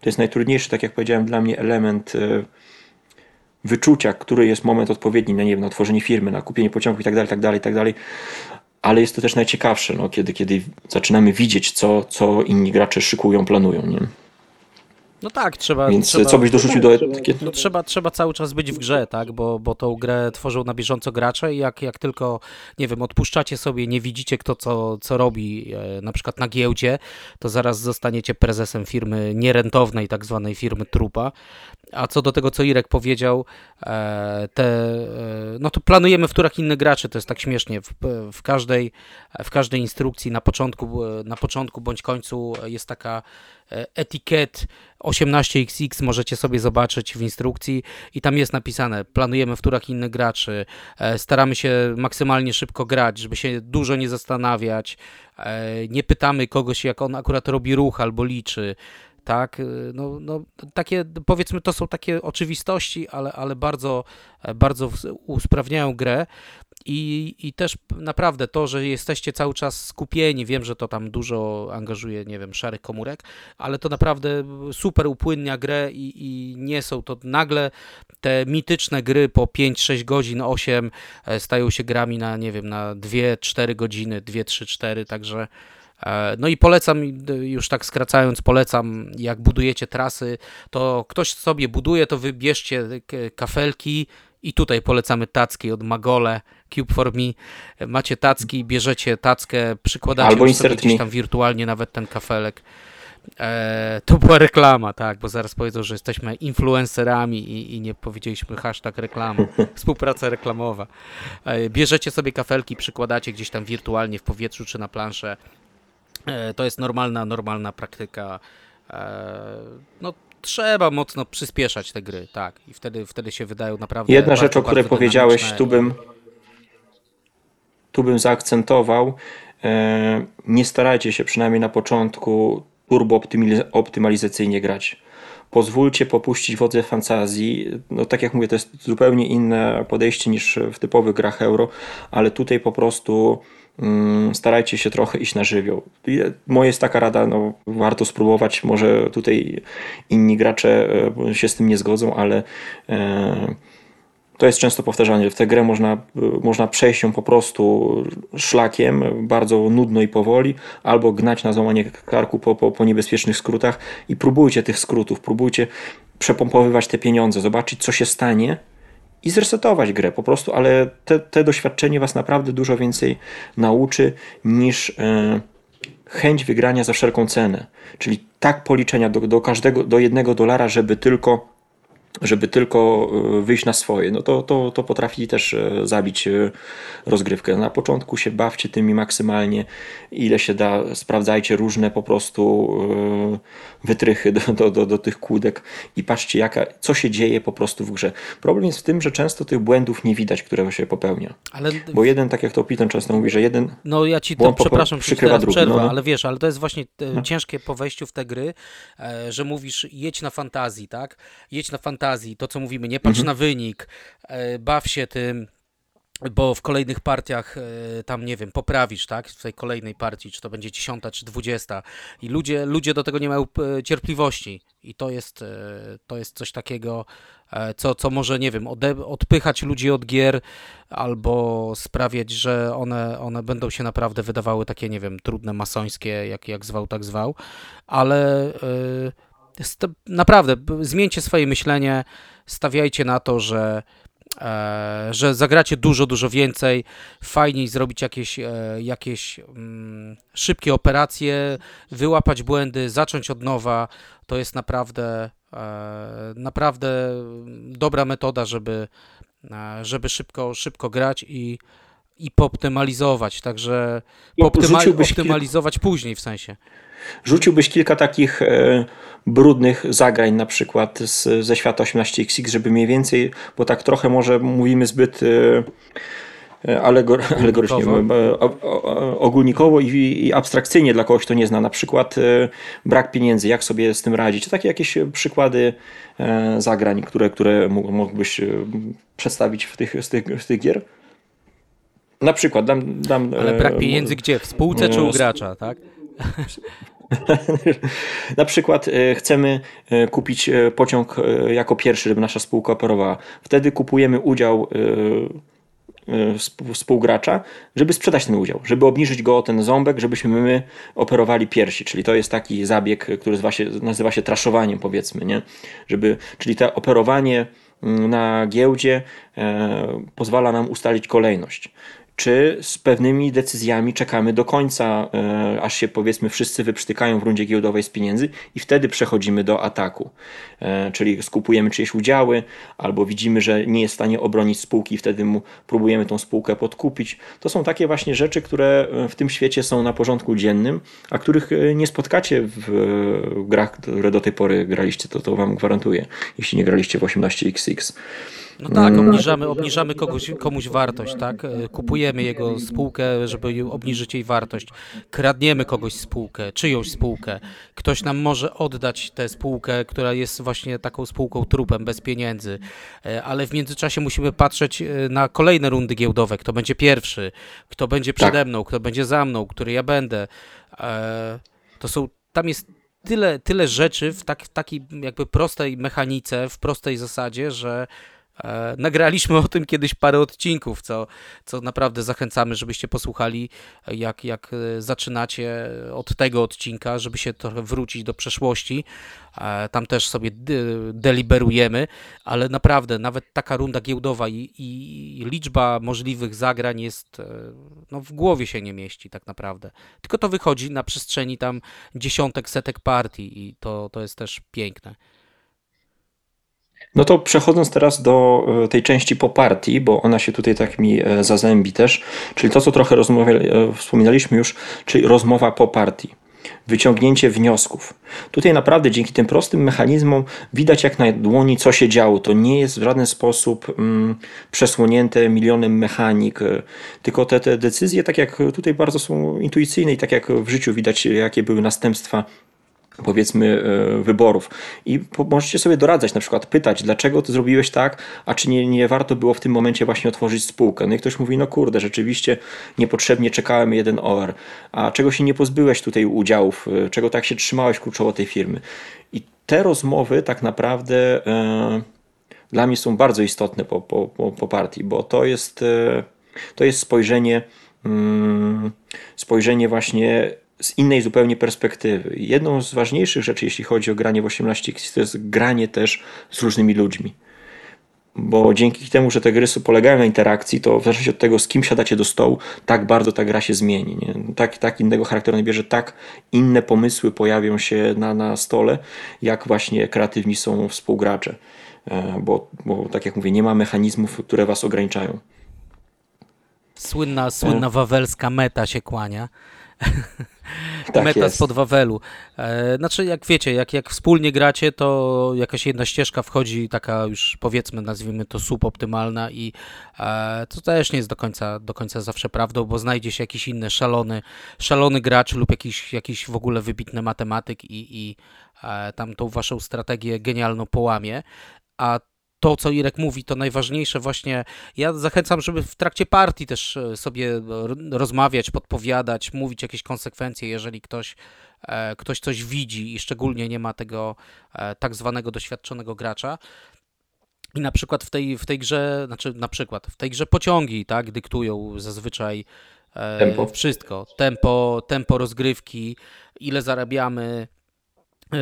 To jest najtrudniejszy, tak jak powiedziałem, dla mnie element e, wyczucia, który jest moment odpowiedni na, nie wiem, na tworzenie firmy, na kupienie pociągu i tak dalej, tak dalej, tak dalej. Ale jest to też najciekawsze, no, kiedy, kiedy zaczynamy widzieć, co, co inni gracze szykują, planują. Nie? No tak, trzeba. Więc trzeba, co byś dorzucił do etykiety? No trzeba, trzeba cały czas być w grze, tak? Bo, bo tą grę tworzą na bieżąco gracze i jak, jak tylko, nie wiem, odpuszczacie sobie, nie widzicie kto co, co robi, e, na przykład na giełdzie, to zaraz zostaniecie prezesem firmy nierentownej, tak zwanej firmy trupa. A co do tego, co Irek powiedział, e, te, e, no to planujemy w turach innych graczy, to jest tak śmiesznie. W, w, każdej, w każdej instrukcji na początku, na początku bądź końcu jest taka etykiet 18XX możecie sobie zobaczyć w instrukcji i tam jest napisane, planujemy w turach innych graczy, staramy się maksymalnie szybko grać, żeby się dużo nie zastanawiać, nie pytamy kogoś jak on akurat robi ruch albo liczy, tak, y, no, no takie, powiedzmy, to są takie oczywistości, ale, ale bardzo, bardzo usprawniają grę i, i też naprawdę to, że jesteście cały czas skupieni, wiem, że to tam dużo angażuje, nie wiem, szarych komórek, ale to naprawdę super upłynnia grę i, i nie są to nagle te mityczne gry po 5-6 godzin, 8 e, stają się grami na, nie wiem, na 2-4 godziny, 2-3-4, także E, no i polecam, już tak skracając, polecam, jak budujecie trasy, to ktoś sobie buduje, to wybierzcie kafelki i tutaj polecamy tacki od Magole, Cube for Me. Macie tacki, bierzecie tackę, przykładacie Albo sobie gdzieś tam wirtualnie nawet ten kafelek. E, to była reklama, tak, bo zaraz powiedzą, że jesteśmy influencerami i, i nie powiedzieliśmy hashtag reklama, współpraca reklamowa. E, bierzecie sobie kafelki, przykładacie gdzieś tam wirtualnie w powietrzu czy na planszę E, to jest normalna, normalna praktyka. E, no, trzeba mocno przyspieszać te gry, tak. I wtedy, wtedy się wydają naprawdę. Jedna rzecz, o której powiedziałeś, tu bym, tu bym zaakcentował. E, nie starajcie się przynajmniej na początku turbo optymalizacyjnie grać. Pozwólcie popuścić wodze fantazji. No tak jak mówię, to jest zupełnie inne podejście niż w typowych grach euro, ale tutaj po prostu starajcie się trochę iść na żywioł. Moja jest taka rada, no, warto spróbować, może tutaj inni gracze e, się z tym nie zgodzą, ale e, to jest często powtarzane. W tę grę można, można przejść ją po prostu szlakiem, bardzo nudno i powoli, albo gnać na złamanie karku po, po, po niebezpiecznych skrótach i próbujcie tych skrótów, próbujcie przepompowywać te pieniądze, zobaczyć co się stanie, i zresetować grę po prostu, ale te, te doświadczenie was naprawdę dużo więcej nauczy niż e, chęć wygrania za wszelką cenę. Czyli tak policzenia do, do każdego, do jednego dolara, żeby tylko żeby tylko e, wyjść na swoje, no to, to, to potrafi też e, zabić e, rozgrywkę. Na początku się bawcie tymi maksymalnie, ile się da, sprawdzajcie różne po prostu wytrychy do, do, do, do tych kłódek i patrzcie, jaka, co się dzieje po prostu w grze. Problem jest w tym, że często tych błędów nie widać, które się popełnia. Ale... Bo jeden, tak jak to Piton często mówi, że jeden No ja ci to, przepraszam, przykrywa drugi. Przerwa, no. ale wiesz, ale to jest właśnie no. ciężkie po wejściu w te gry, że mówisz jedź na fantazji, tak? Jedź na fantazji fantazji, to co mówimy, nie patrz mhm. na wynik, e, baw się tym, bo w kolejnych partiach e, tam, nie wiem, poprawisz, tak, w tej kolejnej partii, czy to będzie dziesiąta, czy dwudziesta. I ludzie, ludzie do tego nie mają e, cierpliwości. I to jest, to jest coś takiego, co, co może, nie wiem, odpychać ludzi od gier albo sprawiać, że one, one będą się naprawdę wydawały takie, nie wiem, trudne, masońskie, jak, jak zwał, tak zwał, ale... Yy, naprawdę, zmieńcie swoje myślenie, stawiajcie na to, że, e, że zagracie dużo, dużo więcej, fajniej zrobić jakieś, e, jakieś mm, szybkie operacje, wyłapać błędy, zacząć od nowa. To jest naprawdę, e, naprawdę dobra metoda, żeby, żeby szybko, szybko grać i, i poptymalizować, także poptymalizować później w sensie. Rzuciłbyś kilka takich e, brudnych zagrań na przykład z, ze świata 18XX, żeby mniej więcej, bo tak trochę może mówimy zbyt e, e alegor, alegorycznie, ogólnikowo i, i, abstrakcyjnie dla kogoś, kto nie zna. Na przykład e, brak pieniędzy, jak sobie z tym radzić. Takie jakieś przykłady e, zagrań, które, które mógłbyś e, przedstawić w tych, z, tych, z tych gier? Na przykład dam... dam Ale brak pieniędzy gdzie? W spółce czy u gracza, tak? Na przykład e, chcemy e, kupić e, pociąg jako pierwszy, żeby nasza spółka operowała. Wtedy kupujemy udział współgracza, żeby sprzedać ten udział, żeby obniżyć go o ten ząbek, żebyśmy my operowali piersi, czyli to jest taki zabieg, który nazywa się, nazywa się traszowaniem powiedzmy, nie? Żeby, czyli to operowanie mm, na giełdzie e, pozwala nam ustalić kolejność. Czy z pewnymi decyzjami czekamy do końca, e, aż się powiedzmy wszyscy wyprztykają w rundzie giełdowej z pieniędzy i wtedy przechodzimy do ataku. E, czyli skupujemy czyjeś udziały, albo widzimy, że nie jest w stanie obronić spółki wtedy mu próbujemy tą spółkę podkupić. To są takie właśnie rzeczy, które w tym świecie są na porządku dziennym, a których nie spotkacie w grach, które do tej pory graliście, to, to wam gwarantuję, jeśli nie graliście w 18XX. No tak, mm. obniżamy, obniżamy kogoś, komuś wartość, tak? E, kupujemy jego spółkę, żeby obniżyć jej wartość. Kradniemy kogoś spółkę, czyjąś spółkę. Ktoś nam może oddać tę spółkę, która jest właśnie taką spółką trupem, bez pieniędzy. E, ale w międzyczasie musimy patrzeć e, na kolejne rundy giełdowe. Kto będzie pierwszy, kto będzie przede tak. mną, kto będzie za mną, który ja będę. To są, tam jest tyle, tyle rzeczy w tak, takiej jakby prostej mechanice, w prostej zasadzie, że nagraliśmy o tym kiedyś parę odcinków, co, co naprawdę zachęcamy, żebyście posłuchali, jak, jak e, zaczynacie od tego odcinka, żeby się trochę wrócić do przeszłości. E, tam też sobie deliberujemy, ale naprawdę nawet taka runda giełdowa i, i liczba możliwych zagrań jest, no w głowie się nie mieści tak naprawdę. Tylko to wychodzi na przestrzeni tam dziesiątek, setek partii i to, to jest też piękne. No to przechodząc teraz do e, tej części po partii, bo ona się tutaj tak mi e, zazębi też, czyli to, co trochę e, wspominaliśmy już, czyli rozmowa po partii wyciągnięcie wniosków. Tutaj naprawdę dzięki tym prostym mechanizmom widać jak na dłoni, co się działo. To nie jest w żaden sposób mm, przesłonięte milionem mechanik, tylko te, te decyzje, tak jak tutaj bardzo są intuicyjne i tak jak w życiu widać, jakie były następstwa powiedzmy e, wyborów. I możecie sobie doradzać, na przykład pytać, dlaczego ty zrobiłeś tak, a czy nie, nie warto było w tym momencie właśnie otworzyć spółkę. No i ktoś mówi, no kurde, rzeczywiście niepotrzebnie czekałem jeden OR, a czego się nie pozbyłeś tutaj udziałów, e, czego tak się trzymałeś kurczowo tej firmy. I te rozmowy tak naprawdę e, dla mnie są bardzo istotne po, po, po, po partii, bo to jest, to jest spojrzenie, mm, spojrzenie właśnie z innej zupełnie perspektywy. Jedną z ważniejszych rzeczy, jeśli chodzi o granie w 18 to jest granie też z różnymi ludźmi. Bo dzięki temu, że te gry polegają na interakcji, to w zależności od tego, z kim siadacie do stołu, tak bardzo ta gra się zmieni. Nie? Tak, tak innego charakteru nabierze, tak inne pomysły pojawią się na, na stole, jak właśnie kreatywni są współgracze. E, bo, bo tak jak mówię, nie ma mechanizmów, które was ograniczają. Słynna, słynna wawelska meta się kłania. tak meta jest. spod Wawelu. E, znaczy, jak wiecie, jak, jak wspólnie gracie, to jakaś jedna ścieżka wchodzi, taka już powiedzmy, nazwijmy to suboptymalna i e, to też nie jest do końca, do końca zawsze prawdą, bo znajdzie się jakiś inny szalony, szalony gracz lub jakiś, jakiś w ogóle wybitny matematyk i, i e, tam tą waszą strategię genialną połamie. A to, co Irek mówi, to najważniejsze właśnie. Ja zachęcam, żeby w trakcie partii też e, sobie rozmawiać, podpowiadać, mówić jakieś konsekwencje, jeżeli ktoś, e, ktoś coś widzi i szczególnie nie ma tego e, tak zwanego doświadczonego gracza. I na przykład w tej, w tej grze, znaczy na przykład w tej grze pociągi, tak, dyktują zazwyczaj tempo. wszystko. Tempo, tempo rozgrywki, ile zarabiamy,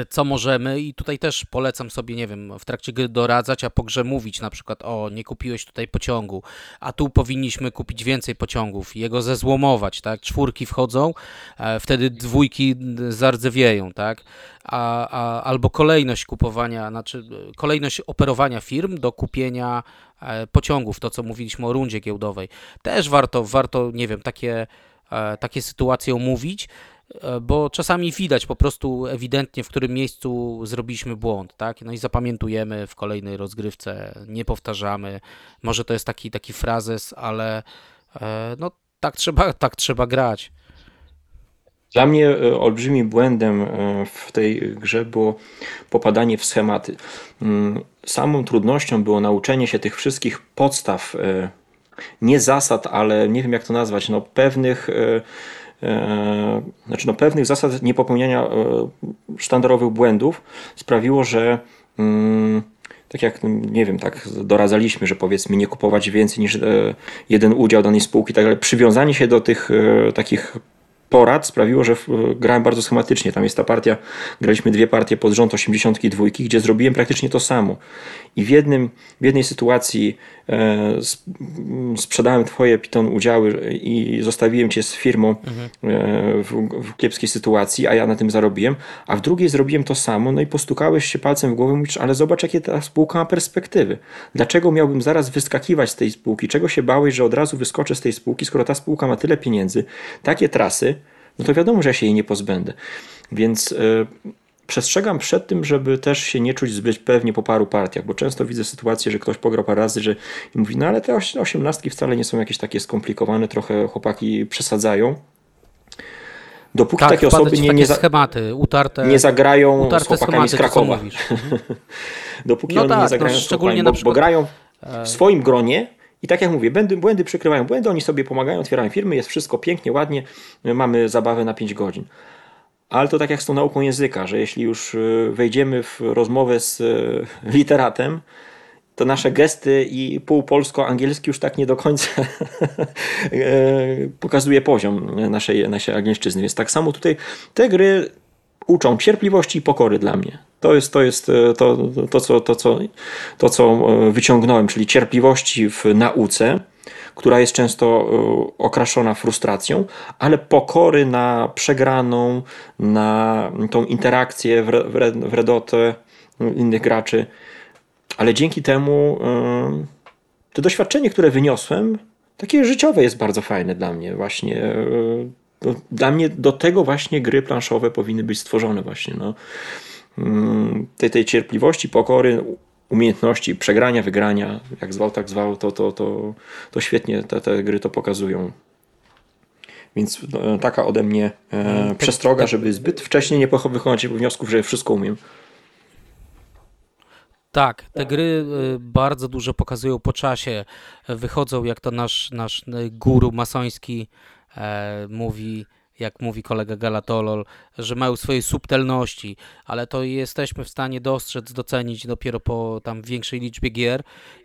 co możemy i tutaj też polecam sobie, nie wiem, w trakcie gry doradzać, a po grze mówić na przykład, o, nie kupiłeś tutaj pociągu, a tu powinniśmy kupić więcej pociągów, jego zezłomować, tak, czwórki wchodzą, e, wtedy dwójki zardzewieją, tak, a, a, albo kolejność kupowania, znaczy kolejność operowania firm do kupienia e, pociągów, to co mówiliśmy o rundzie giełdowej, też warto, warto, nie wiem, takie, e, takie sytuacje omówić, E, bo czasami widać po prostu ewidentnie, w którym miejscu zrobiliśmy błąd, tak? No i zapamiętujemy w kolejnej rozgrywce, nie powtarzamy. Może to jest taki, taki frazes, ale e, no tak trzeba, tak trzeba grać. Dla mnie e, olbrzymim błędem w tej grze było popadanie w schematy. Mm, samą trudnością było nauczenie się tych wszystkich podstaw, nie zasad, ale nie wiem jak to nazwać, no pewnych E, znaczy no, pewnych zasad niepopełniania e, sztandarowych błędów sprawiło, że mm, tak jak, nie wiem, tak doradzaliśmy, że powiedzmy nie kupować więcej niż e, jeden udział danej spółki, tak, ale przywiązanie się do tych takich porad sprawiło, że grałem bardzo schematycznie. Tam jest ta partia, graliśmy dwie partie pod rząd 82, gdzie zrobiłem praktycznie to samo. I w, jednym, w jednej sytuacji e, sprzedałem twoje Python udziały i zostawiłem cię z firmą mhm. e, w, w, kiepskiej sytuacji, a ja na tym zarobiłem, a w drugiej zrobiłem to samo, no i postukałeś się palcem w głowę i mówisz, ale zobacz jakie ta spółka ma perspektywy. Dlaczego miałbym zaraz wyskakiwać z tej spółki? Czego się bałeś, że od razu wyskoczę z tej spółki, skoro ta spółka ma tyle pieniędzy, takie trasy, no to wiadomo, że ja się jej nie pozbędę. Więc yy, przestrzegam przed tym, żeby też się nie czuć zbyt pewnie po paru partiach, bo często widzę sytuację, że ktoś pograł parę razy, że i mówi, no ale te osiemnastki wcale nie są jakieś takie skomplikowane, trochę chłopaki przesadzają. Dopóki tak, takie osoby nie, nie, za, schematy, utarte, nie zagrają utarte z chłopakami schematy, z Krakowa. Dopóki no oni tak, nie zagrają no, z chłopakami, bo, bo grają w swoim gronie i tak jak mówię, błędy, błędy przykrywają błędy, oni sobie pomagają, otwierają firmy, jest wszystko pięknie, ładnie, mamy zabawę na 5 godzin. Ale to tak jak z tą nauką języka, że jeśli już y, wejdziemy w rozmowę z y, literatem, to nasze gesty i pół polsko-angielski już tak nie do końca e, pokazuje poziom naszej, naszej angielszczyzny. Więc tak samo tutaj te gry uczą cierpliwości i pokory dla mnie. To jest, to, jest e, to, to, co, to, co, to, co e, wyciągnąłem, czyli cierpliwości w nauce, która jest często e, okraszona frustracją, ale pokory na przegraną, na tą interakcję w, redotę innych graczy. Ale dzięki temu to doświadczenie, które wyniosłem, takie życiowe jest bardzo fajne dla mnie właśnie dla mnie do tego właśnie gry planszowe powinny być stworzone właśnie. No. Mm, tej, tej cierpliwości, pokory, umiejętności przegrania, wygrania, jak zwał, tak zwał, to, to, to, to świetnie te, te gry to pokazują. Więc no, taka ode mnie e, mm, przestroga, żeby zbyt wcześnie nie wychodzić wniosków, że wszystko umiem. Tak, te gry y, bardzo dużo pokazują po czasie. Wychodzą, jak to nasz, nasz guru masoński mówi, jak mówi kolega Galatolol, że mają swoje subtelności, ale to jesteśmy w stanie dostrzec, docenić dopiero po tam większej liczbie gier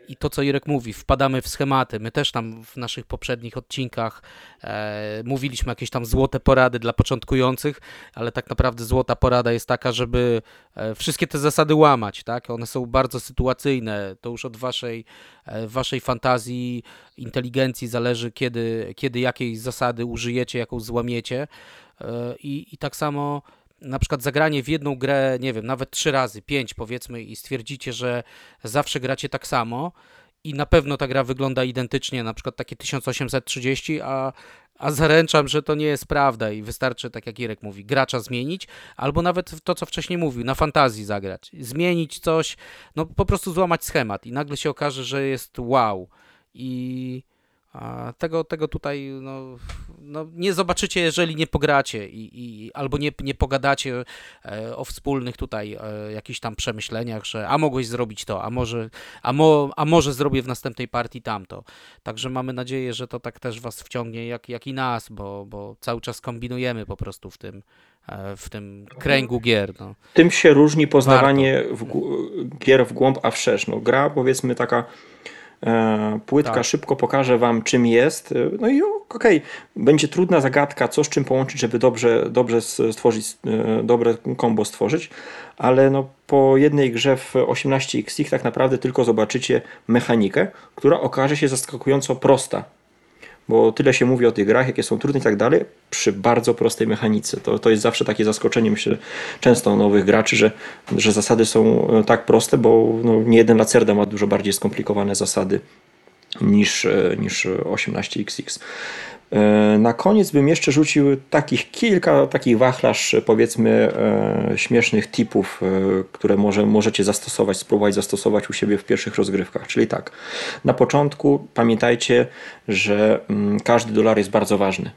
i to, co Irek mówi, wpadamy w schematy. My też tam w naszych poprzednich odcinkach e, mówiliśmy jakieś tam złote porady dla początkujących, ale tak naprawdę złota porada jest taka, żeby e, wszystkie te zasady łamać, tak? One są bardzo sytuacyjne, to już od waszej, e, waszej fantazji, inteligencji zależy, kiedy, kiedy jakiej zasady użyjecie, jaką złamiecie e, i, i tak samo na przykład zagranie w jedną grę, nie wiem, nawet trzy razy, pięć powiedzmy i stwierdzicie, że zawsze gracie tak samo i na pewno ta gra wygląda identycznie, na przykład takie 1830, a, a zaręczam, że to nie jest prawda i wystarczy, tak jak Irek mówi, gracza zmienić, albo nawet to, co wcześniej mówił, na fantazji zagrać, zmienić coś, no po prostu złamać schemat i nagle się okaże, że jest wow. I a tego, tego tutaj no, no, nie zobaczycie, jeżeli nie pogracie i, i, albo nie, nie pogadacie e, o wspólnych tutaj e, jakichś tam przemyśleniach, że a mogłeś zrobić to, a może, a, mo, a może zrobię w następnej partii tamto. Także mamy nadzieję, że to tak też was wciągnie, jak, jak i nas, bo, bo cały czas kombinujemy po prostu w tym, e, w tym kręgu gier. No. Tym się różni poznawanie w, gier w głąb, a wszerz. No, gra powiedzmy taka płytka tak. szybko pokaże wam, czym jest. E, no i okej, okay, będzie trudna zagadka, co z czym połączyć, żeby dobrze, dobrze stworzyć, e, dobre kombo stworzyć, ale no, po jednej grze w 18x tak naprawdę tylko zobaczycie mechanikę, która okaże się zaskakująco prosta bo tyle się mówi o tych grach, jakie są trudne i tak dalej, przy bardzo prostej mechanice. To, to jest zawsze takie zaskoczenie, myślę, często nowych graczy, że, że zasady są e, tak proste, bo no, nie jeden Lacerda ma dużo bardziej skomplikowane zasady niż, e, niż 18XX. E, na koniec bym jeszcze rzucił takich kilka takich wachlarz, powiedzmy, e, śmiesznych tipów, e, które może, możecie zastosować, spróbować zastosować u siebie w pierwszych rozgrywkach. Czyli tak, na początku pamiętajcie, że mm, każdy dolar jest bardzo ważny.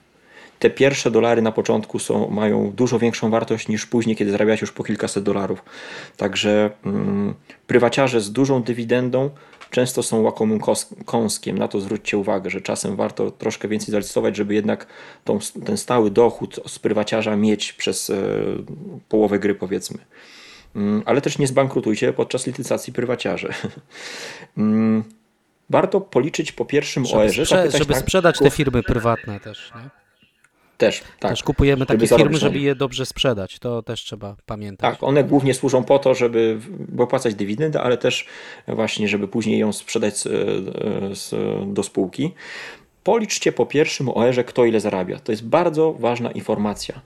Te pierwsze dolary na początku są, mają dużo większą wartość niż później, kiedy zarabiacie już po kilkaset dolarów. Także mm, prywaciarze z dużą dywidendą często są łakomym kąskiem. Na to zwróćcie uwagę, że czasem warto troszkę więcej zainwestować, żeby jednak tą, ten stały dochód z prywaciarza mieć przez e, połowę gry powiedzmy. Mm, ale też nie zbankrutujcie podczas licytacji prywaciarzy. Mm, warto policzyć po pierwszym żeby OR-ze. Sprze żeby tak, sprzedać te firmy prywatne też. Nie? Też, tak. Też kupujemy takie firmy, żeby je dobrze sprzedać. To też trzeba pamiętać. Tak, one głównie służą po to, żeby opłacać dywidendę, ale też właśnie, żeby później ją sprzedać z, do spółki. Policzcie po pierwszym OR-ze, kto ile zarabia. To jest bardzo ważna informacja.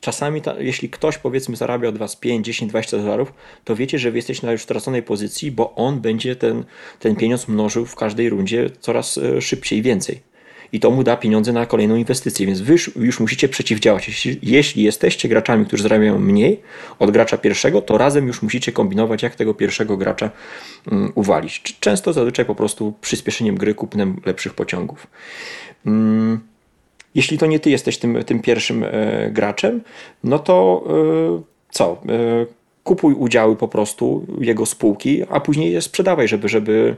Czasami, ta, jeśli ktoś powiedzmy zarabia od Was 5, 10, 20 dolarów, to wiecie, że Wy jesteście na już straconej pozycji, bo on będzie ten, ten pieniądz mnożył w każdej rundzie coraz e, szybciej, więcej i to mu da pieniądze na kolejną inwestycję, więc wy już, musicie przeciwdziałać. Jeśli, jeśli jesteście graczami, którzy zarabiają mniej od gracza pierwszego, to razem już musicie kombinować, jak tego pierwszego gracza um, uwalić. Często zazwyczaj po prostu przyspieszeniem gry kupnem lepszych pociągów. Um, jeśli to nie ty jesteś tym, tym pierwszym e, graczem, no to e, co? E, kupuj udziały po prostu jego spółki, a później je sprzedawaj, żeby, żeby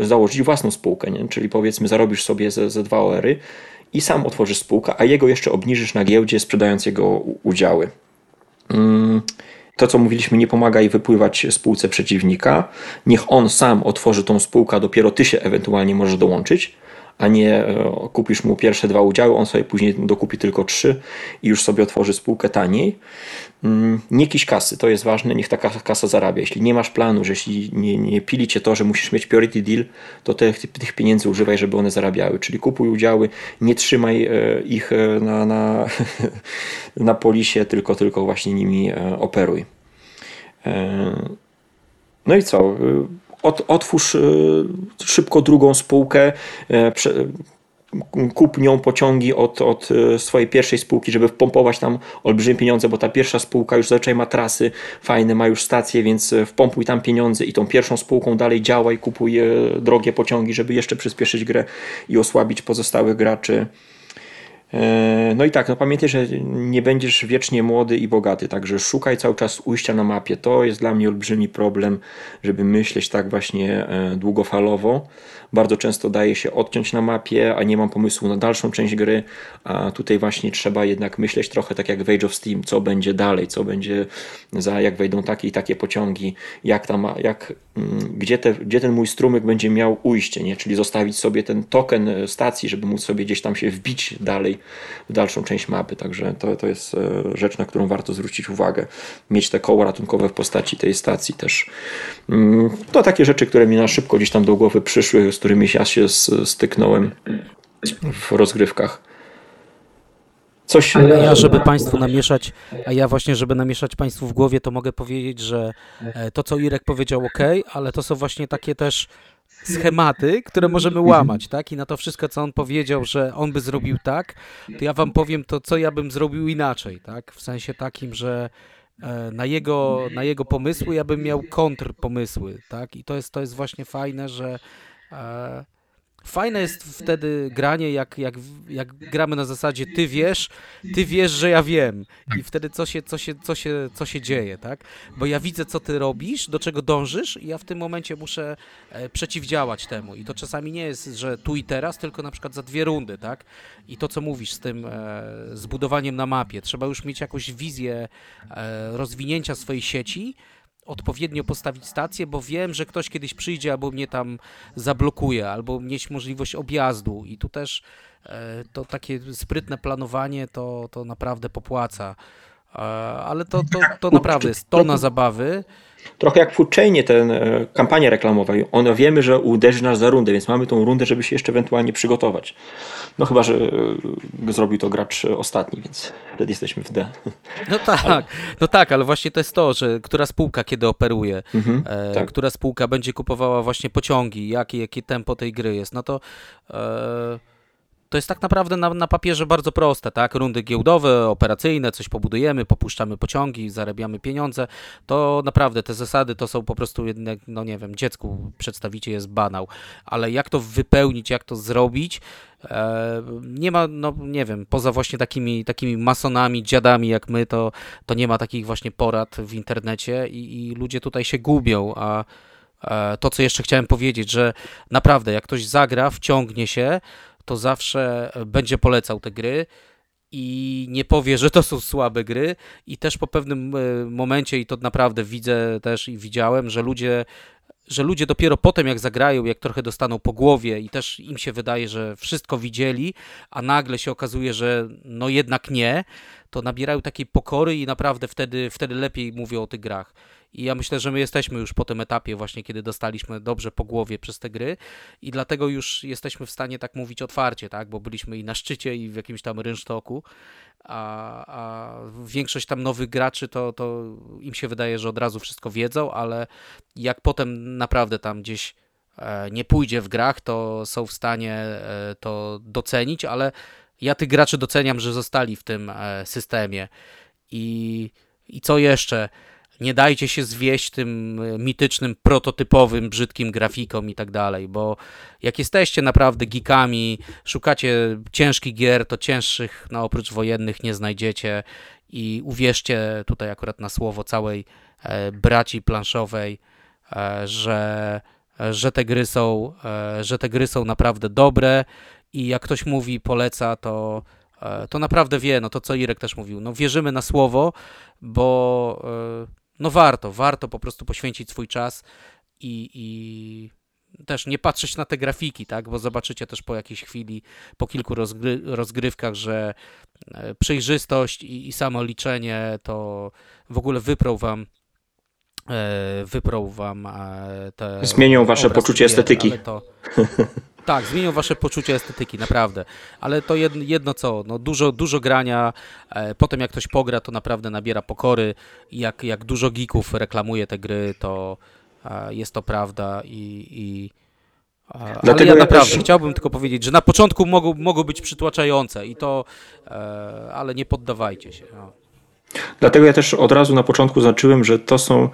założyć własną spółkę. Nie? Czyli powiedzmy, zarobisz sobie ze, ze dwa OR-y i sam otworzysz spółkę, a jego jeszcze obniżysz na giełdzie, sprzedając jego udziały. Mm, to, co mówiliśmy, nie pomagaj wypływać spółce przeciwnika. Niech on sam otworzy tą spółkę, dopiero ty się ewentualnie możesz dołączyć a nie e, kupisz mu pierwsze dwa udziały, on sobie później dokupi tylko trzy i już sobie otworzy spółkę taniej. Mm, nie kiś kasy, to jest ważne, niech ta kasa zarabia. Jeśli nie masz planu, że jeśli nie, nie pili cię to, że musisz mieć priority deal, to tych, tych pieniędzy używaj, żeby one zarabiały. Czyli kupuj udziały, nie trzymaj e, ich e, na, na, na polisie, tylko, tylko właśnie nimi operuj. No i co? Ot, otwórz szybko drugą spółkę, kup nią pociągi od, od e, swojej pierwszej spółki, żeby wpompować tam olbrzymie pieniądze, bo ta pierwsza spółka już zazwyczaj ma trasy fajne, ma już stacje, więc e, wpompuj tam pieniądze i tą pierwszą spółką dalej działaj, kupuj e, drogie pociągi, żeby jeszcze przyspieszyć grę i osłabić pozostałych graczy. No i tak, no pamiętaj, że nie będziesz wiecznie młody i bogaty, także szukaj cały czas ujścia na mapie. To jest dla mnie olbrzymi problem, żeby myśleć tak właśnie długofalowo bardzo często daje się odciąć na mapie, a nie mam pomysłu na dalszą część gry, a tutaj właśnie trzeba jednak myśleć trochę tak jak w Age of Steam, co będzie dalej, co będzie za, jak wejdą takie i takie pociągi, jak tam, jak, mm, gdzie, te, gdzie ten mój strumyk będzie miał ujście, nie? czyli zostawić sobie ten token stacji, żeby móc sobie gdzieś tam się wbić dalej w dalszą część mapy, także to, to jest e, rzecz, na którą warto zwrócić uwagę, mieć te koło ratunkowe w postaci tej stacji też. Mm, to takie rzeczy, które mi na szybko gdzieś tam do głowy przyszły, z którymi ja się styknąłem w rozgrywkach. Coś... A ja, żeby Państwu namieszać, a ja właśnie, żeby namieszać Państwu w głowie, to mogę powiedzieć, że e, to, co Irek powiedział, ok, ale to są właśnie takie też schematy, które możemy łamać, tak? I na to wszystko, co on powiedział, że on by zrobił tak, to ja Wam powiem to, co ja bym zrobił inaczej, tak? W sensie takim, że E, na jego, na jego pomysły, ja bym miał kontrpomysły, tak? I to jest, to jest właśnie fajne, że e, Fajne jest wtedy granie, jak, jak, jak gramy na zasadzie ty wiesz, ty wiesz, że ja wiem. I wtedy co się, co, się, co, się, co się dzieje, tak? Bo ja widzę, co ty robisz, do czego dążysz i ja w tym momencie muszę e, przeciwdziałać temu. I to czasami nie jest, że tu i teraz, tylko na przykład za dwie rundy, tak? I to, co mówisz z tym e, zbudowaniem na mapie. Trzeba już mieć jakąś wizję e, rozwinięcia swojej sieci, odpowiednio postawić stację, bo wiem, że ktoś kiedyś przyjdzie albo mnie tam zablokuje, albo mieć możliwość objazdu i tu też e, to takie sprytne planowanie to, to naprawdę popłaca. E, ale to, to, to naprawdę jest to na zabawy. Trochę jak w Foodchainie ten e, kampania reklamowa. Ona wiemy, że uderzy nas za rundę, więc mamy tą rundę, żeby się jeszcze ewentualnie przygotować. No chyba, że e, zrobił to gracz ostatni, więc wtedy jesteśmy w D. No tak, ale... no tak, ale właśnie to jest to, że która spółka kiedy operuje, mhm, e, tak. która spółka będzie kupowała właśnie pociągi, jakie, jakie tempo tej gry jest, no to e, to jest tak naprawdę na, na papierze bardzo proste, tak? Rundy giełdowe, operacyjne, coś pobudujemy, popuszczamy pociągi, zarabiamy pieniądze. To naprawdę te zasady to są po prostu jednak, no nie wiem, dziecku przedstawicie jest banał, ale jak to wypełnić, jak to zrobić, e, nie ma, no nie wiem, poza właśnie takimi, takimi masonami, dziadami jak my, to, to nie ma takich właśnie porad w internecie i, i ludzie tutaj się gubią, a e, to, co jeszcze chciałem powiedzieć, że naprawdę, jak ktoś zagra, wciągnie się, to zawsze będzie polecał te gry i nie powie, że to są słabe gry. I też po pewnym e, momencie i to naprawdę widzę też i widziałem, że ludzie że ludzie dopiero potem jak zagrają, jak trochę dostaną po głowie i też im się wydaje, że wszystko widzieli, a nagle się okazuje, że no jednak nie, to nabierają takiej pokory i naprawdę wtedy, wtedy lepiej mówią o tych grach. I ja myślę, że my jesteśmy już po tym etapie właśnie, kiedy dostaliśmy dobrze po głowie przez te gry i dlatego już jesteśmy w stanie tak mówić otwarcie, tak? Bo byliśmy i na szczycie i w jakimś tam rynsztoku, a, a większość tam nowych graczy to, to im się wydaje, że od razu wszystko wiedzą, ale jak potem naprawdę tam gdzieś e, nie pójdzie w grach, to są w stanie e, to docenić, ale ja tych graczy doceniam, że zostali w tym e, systemie. I, i co jeszcze? Nie dajcie się zwieść tym e, mitycznym, prototypowym, brzydkim grafikom i tak dalej, bo jak jesteście naprawdę geekami, szukacie ciężkich gier, to cięższych, no oprócz wojennych, nie znajdziecie. I uwierzcie tutaj akurat na słowo całej e, braci planszowej, e, że, że te gry są, że te gry są naprawdę dobre. I jak ktoś mówi, poleca, to to naprawdę wie, no to co Irek też mówił, no wierzymy na słowo, bo no warto, warto po prostu poświęcić swój czas i, i też nie patrzeć na te grafiki, tak, bo zobaczycie też po jakiejś chwili, po kilku rozgry rozgrywkach, że e, przejrzystość i, i samo liczenie to w ogóle wyprą wam e, wyprą wam e, te Zmienią wasze poczucie estetyki. To, Tak, zmienią wasze poczucie estetyki, naprawdę. Ale to jedno, jedno co, no dużo, dużo grania, e, potem jak ktoś pogra, to naprawdę nabiera pokory. Jak, jak dużo geeków reklamuje te gry, to e, jest to prawda i, i ale ja naprawdę też... chciałbym tylko powiedzieć, że na początku mogą, mogą być przytłaczające i to, e, ale nie poddawajcie się. No. Dlatego ja też od razu na początku zaznaczyłem, że to są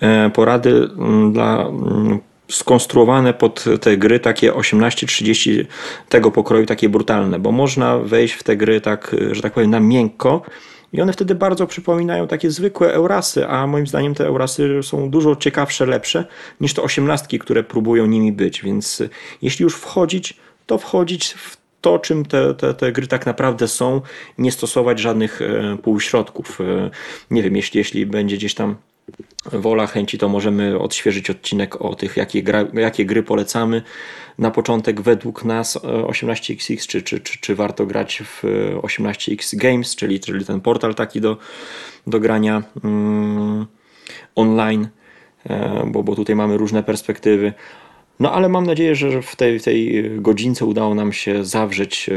e, porady mm, dla mm, skonstruowane pod te gry takie 18-30 tego pokroju, takie brutalne, bo można wejść w te gry tak, że tak powiem, na miękko. I one wtedy bardzo przypominają takie zwykłe Eurasy, a moim zdaniem te Eurasy są dużo ciekawsze, lepsze niż te osiemnastki, które próbują nimi być. Więc jeśli już wchodzić, to wchodzić w to, czym te, te, te gry tak naprawdę są, nie stosować żadnych e, półśrodków. E, nie wiem, jeśli, jeśli będzie gdzieś tam wola, chęci, to możemy odświeżyć odcinek o tych, jakie, gra, jakie gry polecamy. Na początek według nas 18XX, e, czy, czy, czy, czy warto grać w 18X Games, czyli, czyli ten portal taki do, do grania mm, online, bo, bo tutaj mamy różne perspektywy. No ale mam nadzieję, że w tej, w tej godzince udało nam się zawrzeć e,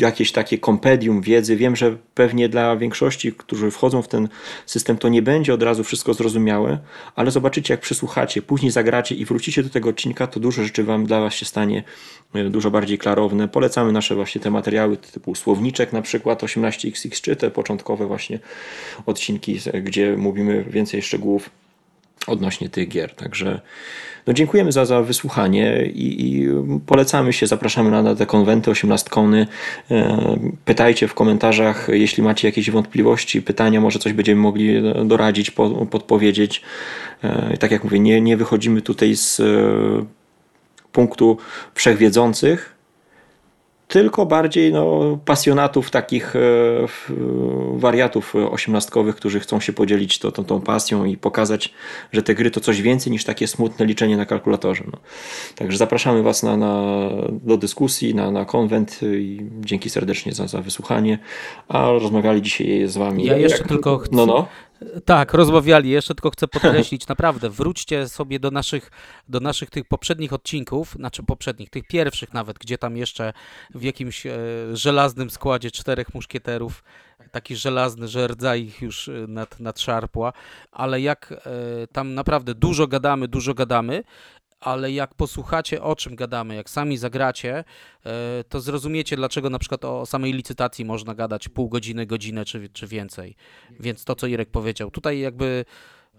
jakieś takie kompedium wiedzy. Wiem, że pewnie dla większości, którzy wchodzą w ten system, to nie będzie od razu wszystko zrozumiałe, ale zobaczycie, jak przysłuchacie, później zagracie i wrócicie do tego odcinka, to dużo rzeczy wam dla was się stanie e, dużo bardziej klarowne. Polecamy nasze właśnie te materiały typu słowniczek na przykład 18xx, czy te początkowe właśnie odcinki, gdzie mówimy więcej szczegółów odnośnie tych gier. Także no dziękujemy za, za wysłuchanie i, i polecamy się, zapraszamy na, te konwenty 18 kony. E, pytajcie w komentarzach, jeśli macie jakieś wątpliwości, pytania, może coś będziemy mogli doradzić, po, podpowiedzieć. E, tak jak mówię, nie, nie wychodzimy tutaj z e, punktu wszechwiedzących, tylko bardziej no, pasjonatów, takich e, wariatów osiemnastkowych, którzy chcą się podzielić to, to, tą pasją i pokazać, że te gry to coś więcej niż takie smutne liczenie na kalkulatorze. No. Także zapraszamy Was na, na, do dyskusji, na, na konwent i dzięki serdecznie za, za wysłuchanie. A rozmawiali dzisiaj z Wami. Ja jeszcze jak... tylko chcę, no, no. Tak, rozmawiali. Jeszcze tylko chcę podkreślić, naprawdę, wróćcie sobie do naszych, do naszych tych poprzednich odcinków, znaczy poprzednich, tych pierwszych nawet, gdzie tam jeszcze w jakimś e, żelaznym składzie czterech muszkieterów, taki żelazny, że rdza ich już e, nad, nadszarpła, ale jak e, tam naprawdę dużo gadamy, dużo gadamy, ale jak posłuchacie o czym gadamy, jak sami zagracie, e, to zrozumiecie, dlaczego na przykład o samej licytacji można gadać pół godziny, godzinę czy, czy więcej. Więc to, co Irek powiedział, tutaj jakby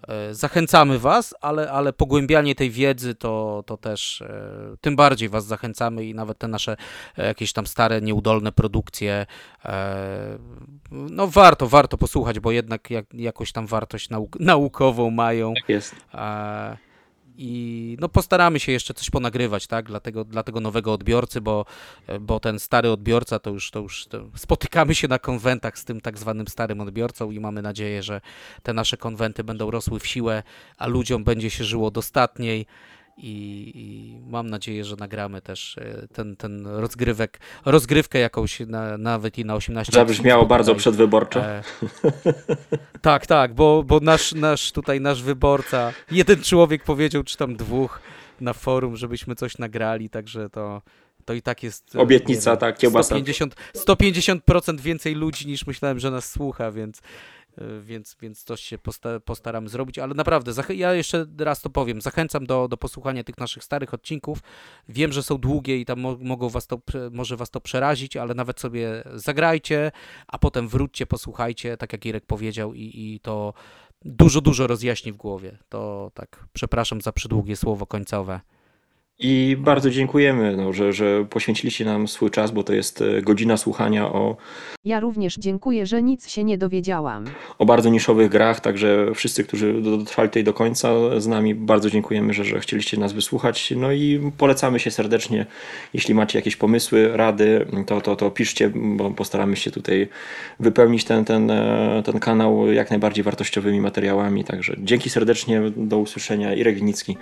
e, zachęcamy Was, ale, ale pogłębianie tej wiedzy to, to też e, tym bardziej Was zachęcamy i nawet te nasze jakieś tam stare, nieudolne produkcje, no warto, warto posłuchać, bo jednak jak, jakoś tam wartość nauk naukową mają. Tak jest i no postaramy się jeszcze coś ponagrywać, tak, dla tego, dla tego nowego odbiorcy, bo, bo ten stary odbiorca to już, to już to spotykamy się na konwentach z tym tak zwanym starym odbiorcą i mamy nadzieję, że te nasze konwenty będą rosły w siłę, a ludziom będzie się żyło dostatniej. I, i, mam nadzieję, że nagramy też e, ten, ten rozgrywek, rozgrywkę jakąś na, nawet i na 18 Zabrzmiało bardzo przedwyborczo. E, tak, tak, bo, bo nasz, nasz tutaj nasz wyborca, jeden człowiek powiedział, czy tam dwóch na forum, żebyśmy coś nagrali, także to, to i tak jest. E, Obietnica, wiem, tak, kiełbasa. 150%, 150% więcej ludzi niż myślałem, że nas słucha, więc więc, więc coś się postaram zrobić, ale naprawdę, ja jeszcze raz to powiem, zachęcam do, do posłuchania tych naszych starych odcinków. Wiem, że są długie i tam mogą was to, może was to przerazić, ale nawet sobie zagrajcie, a potem wróćcie, posłuchajcie, tak jak Irek powiedział i, i to dużo, dużo rozjaśni w głowie. To tak, przepraszam za przydługie słowo końcowe. I bardzo dziękujemy, no, że, że poświęciliście nam swój czas, bo to jest e, godzina słuchania o. Ja również dziękuję, że nic się nie dowiedziałam. O bardzo niszowych grach, także wszyscy, którzy dotrwali tutaj do końca z nami, bardzo dziękujemy, że, że chcieliście nas wysłuchać. No i polecamy się serdecznie. Jeśli macie jakieś pomysły, rady, to, to, to piszcie, bo postaramy się tutaj wypełnić ten, ten, e, ten kanał jak najbardziej wartościowymi materiałami. Także dzięki serdecznie, do usłyszenia. Irek Winicki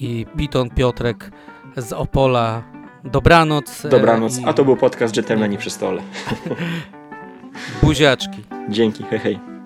i Piton Piotrek z Opola. Dobranoc. E, Dobranoc, a to był podcast Dżentelmeni przy stole. Buziaczki. Dzięki, hej hej.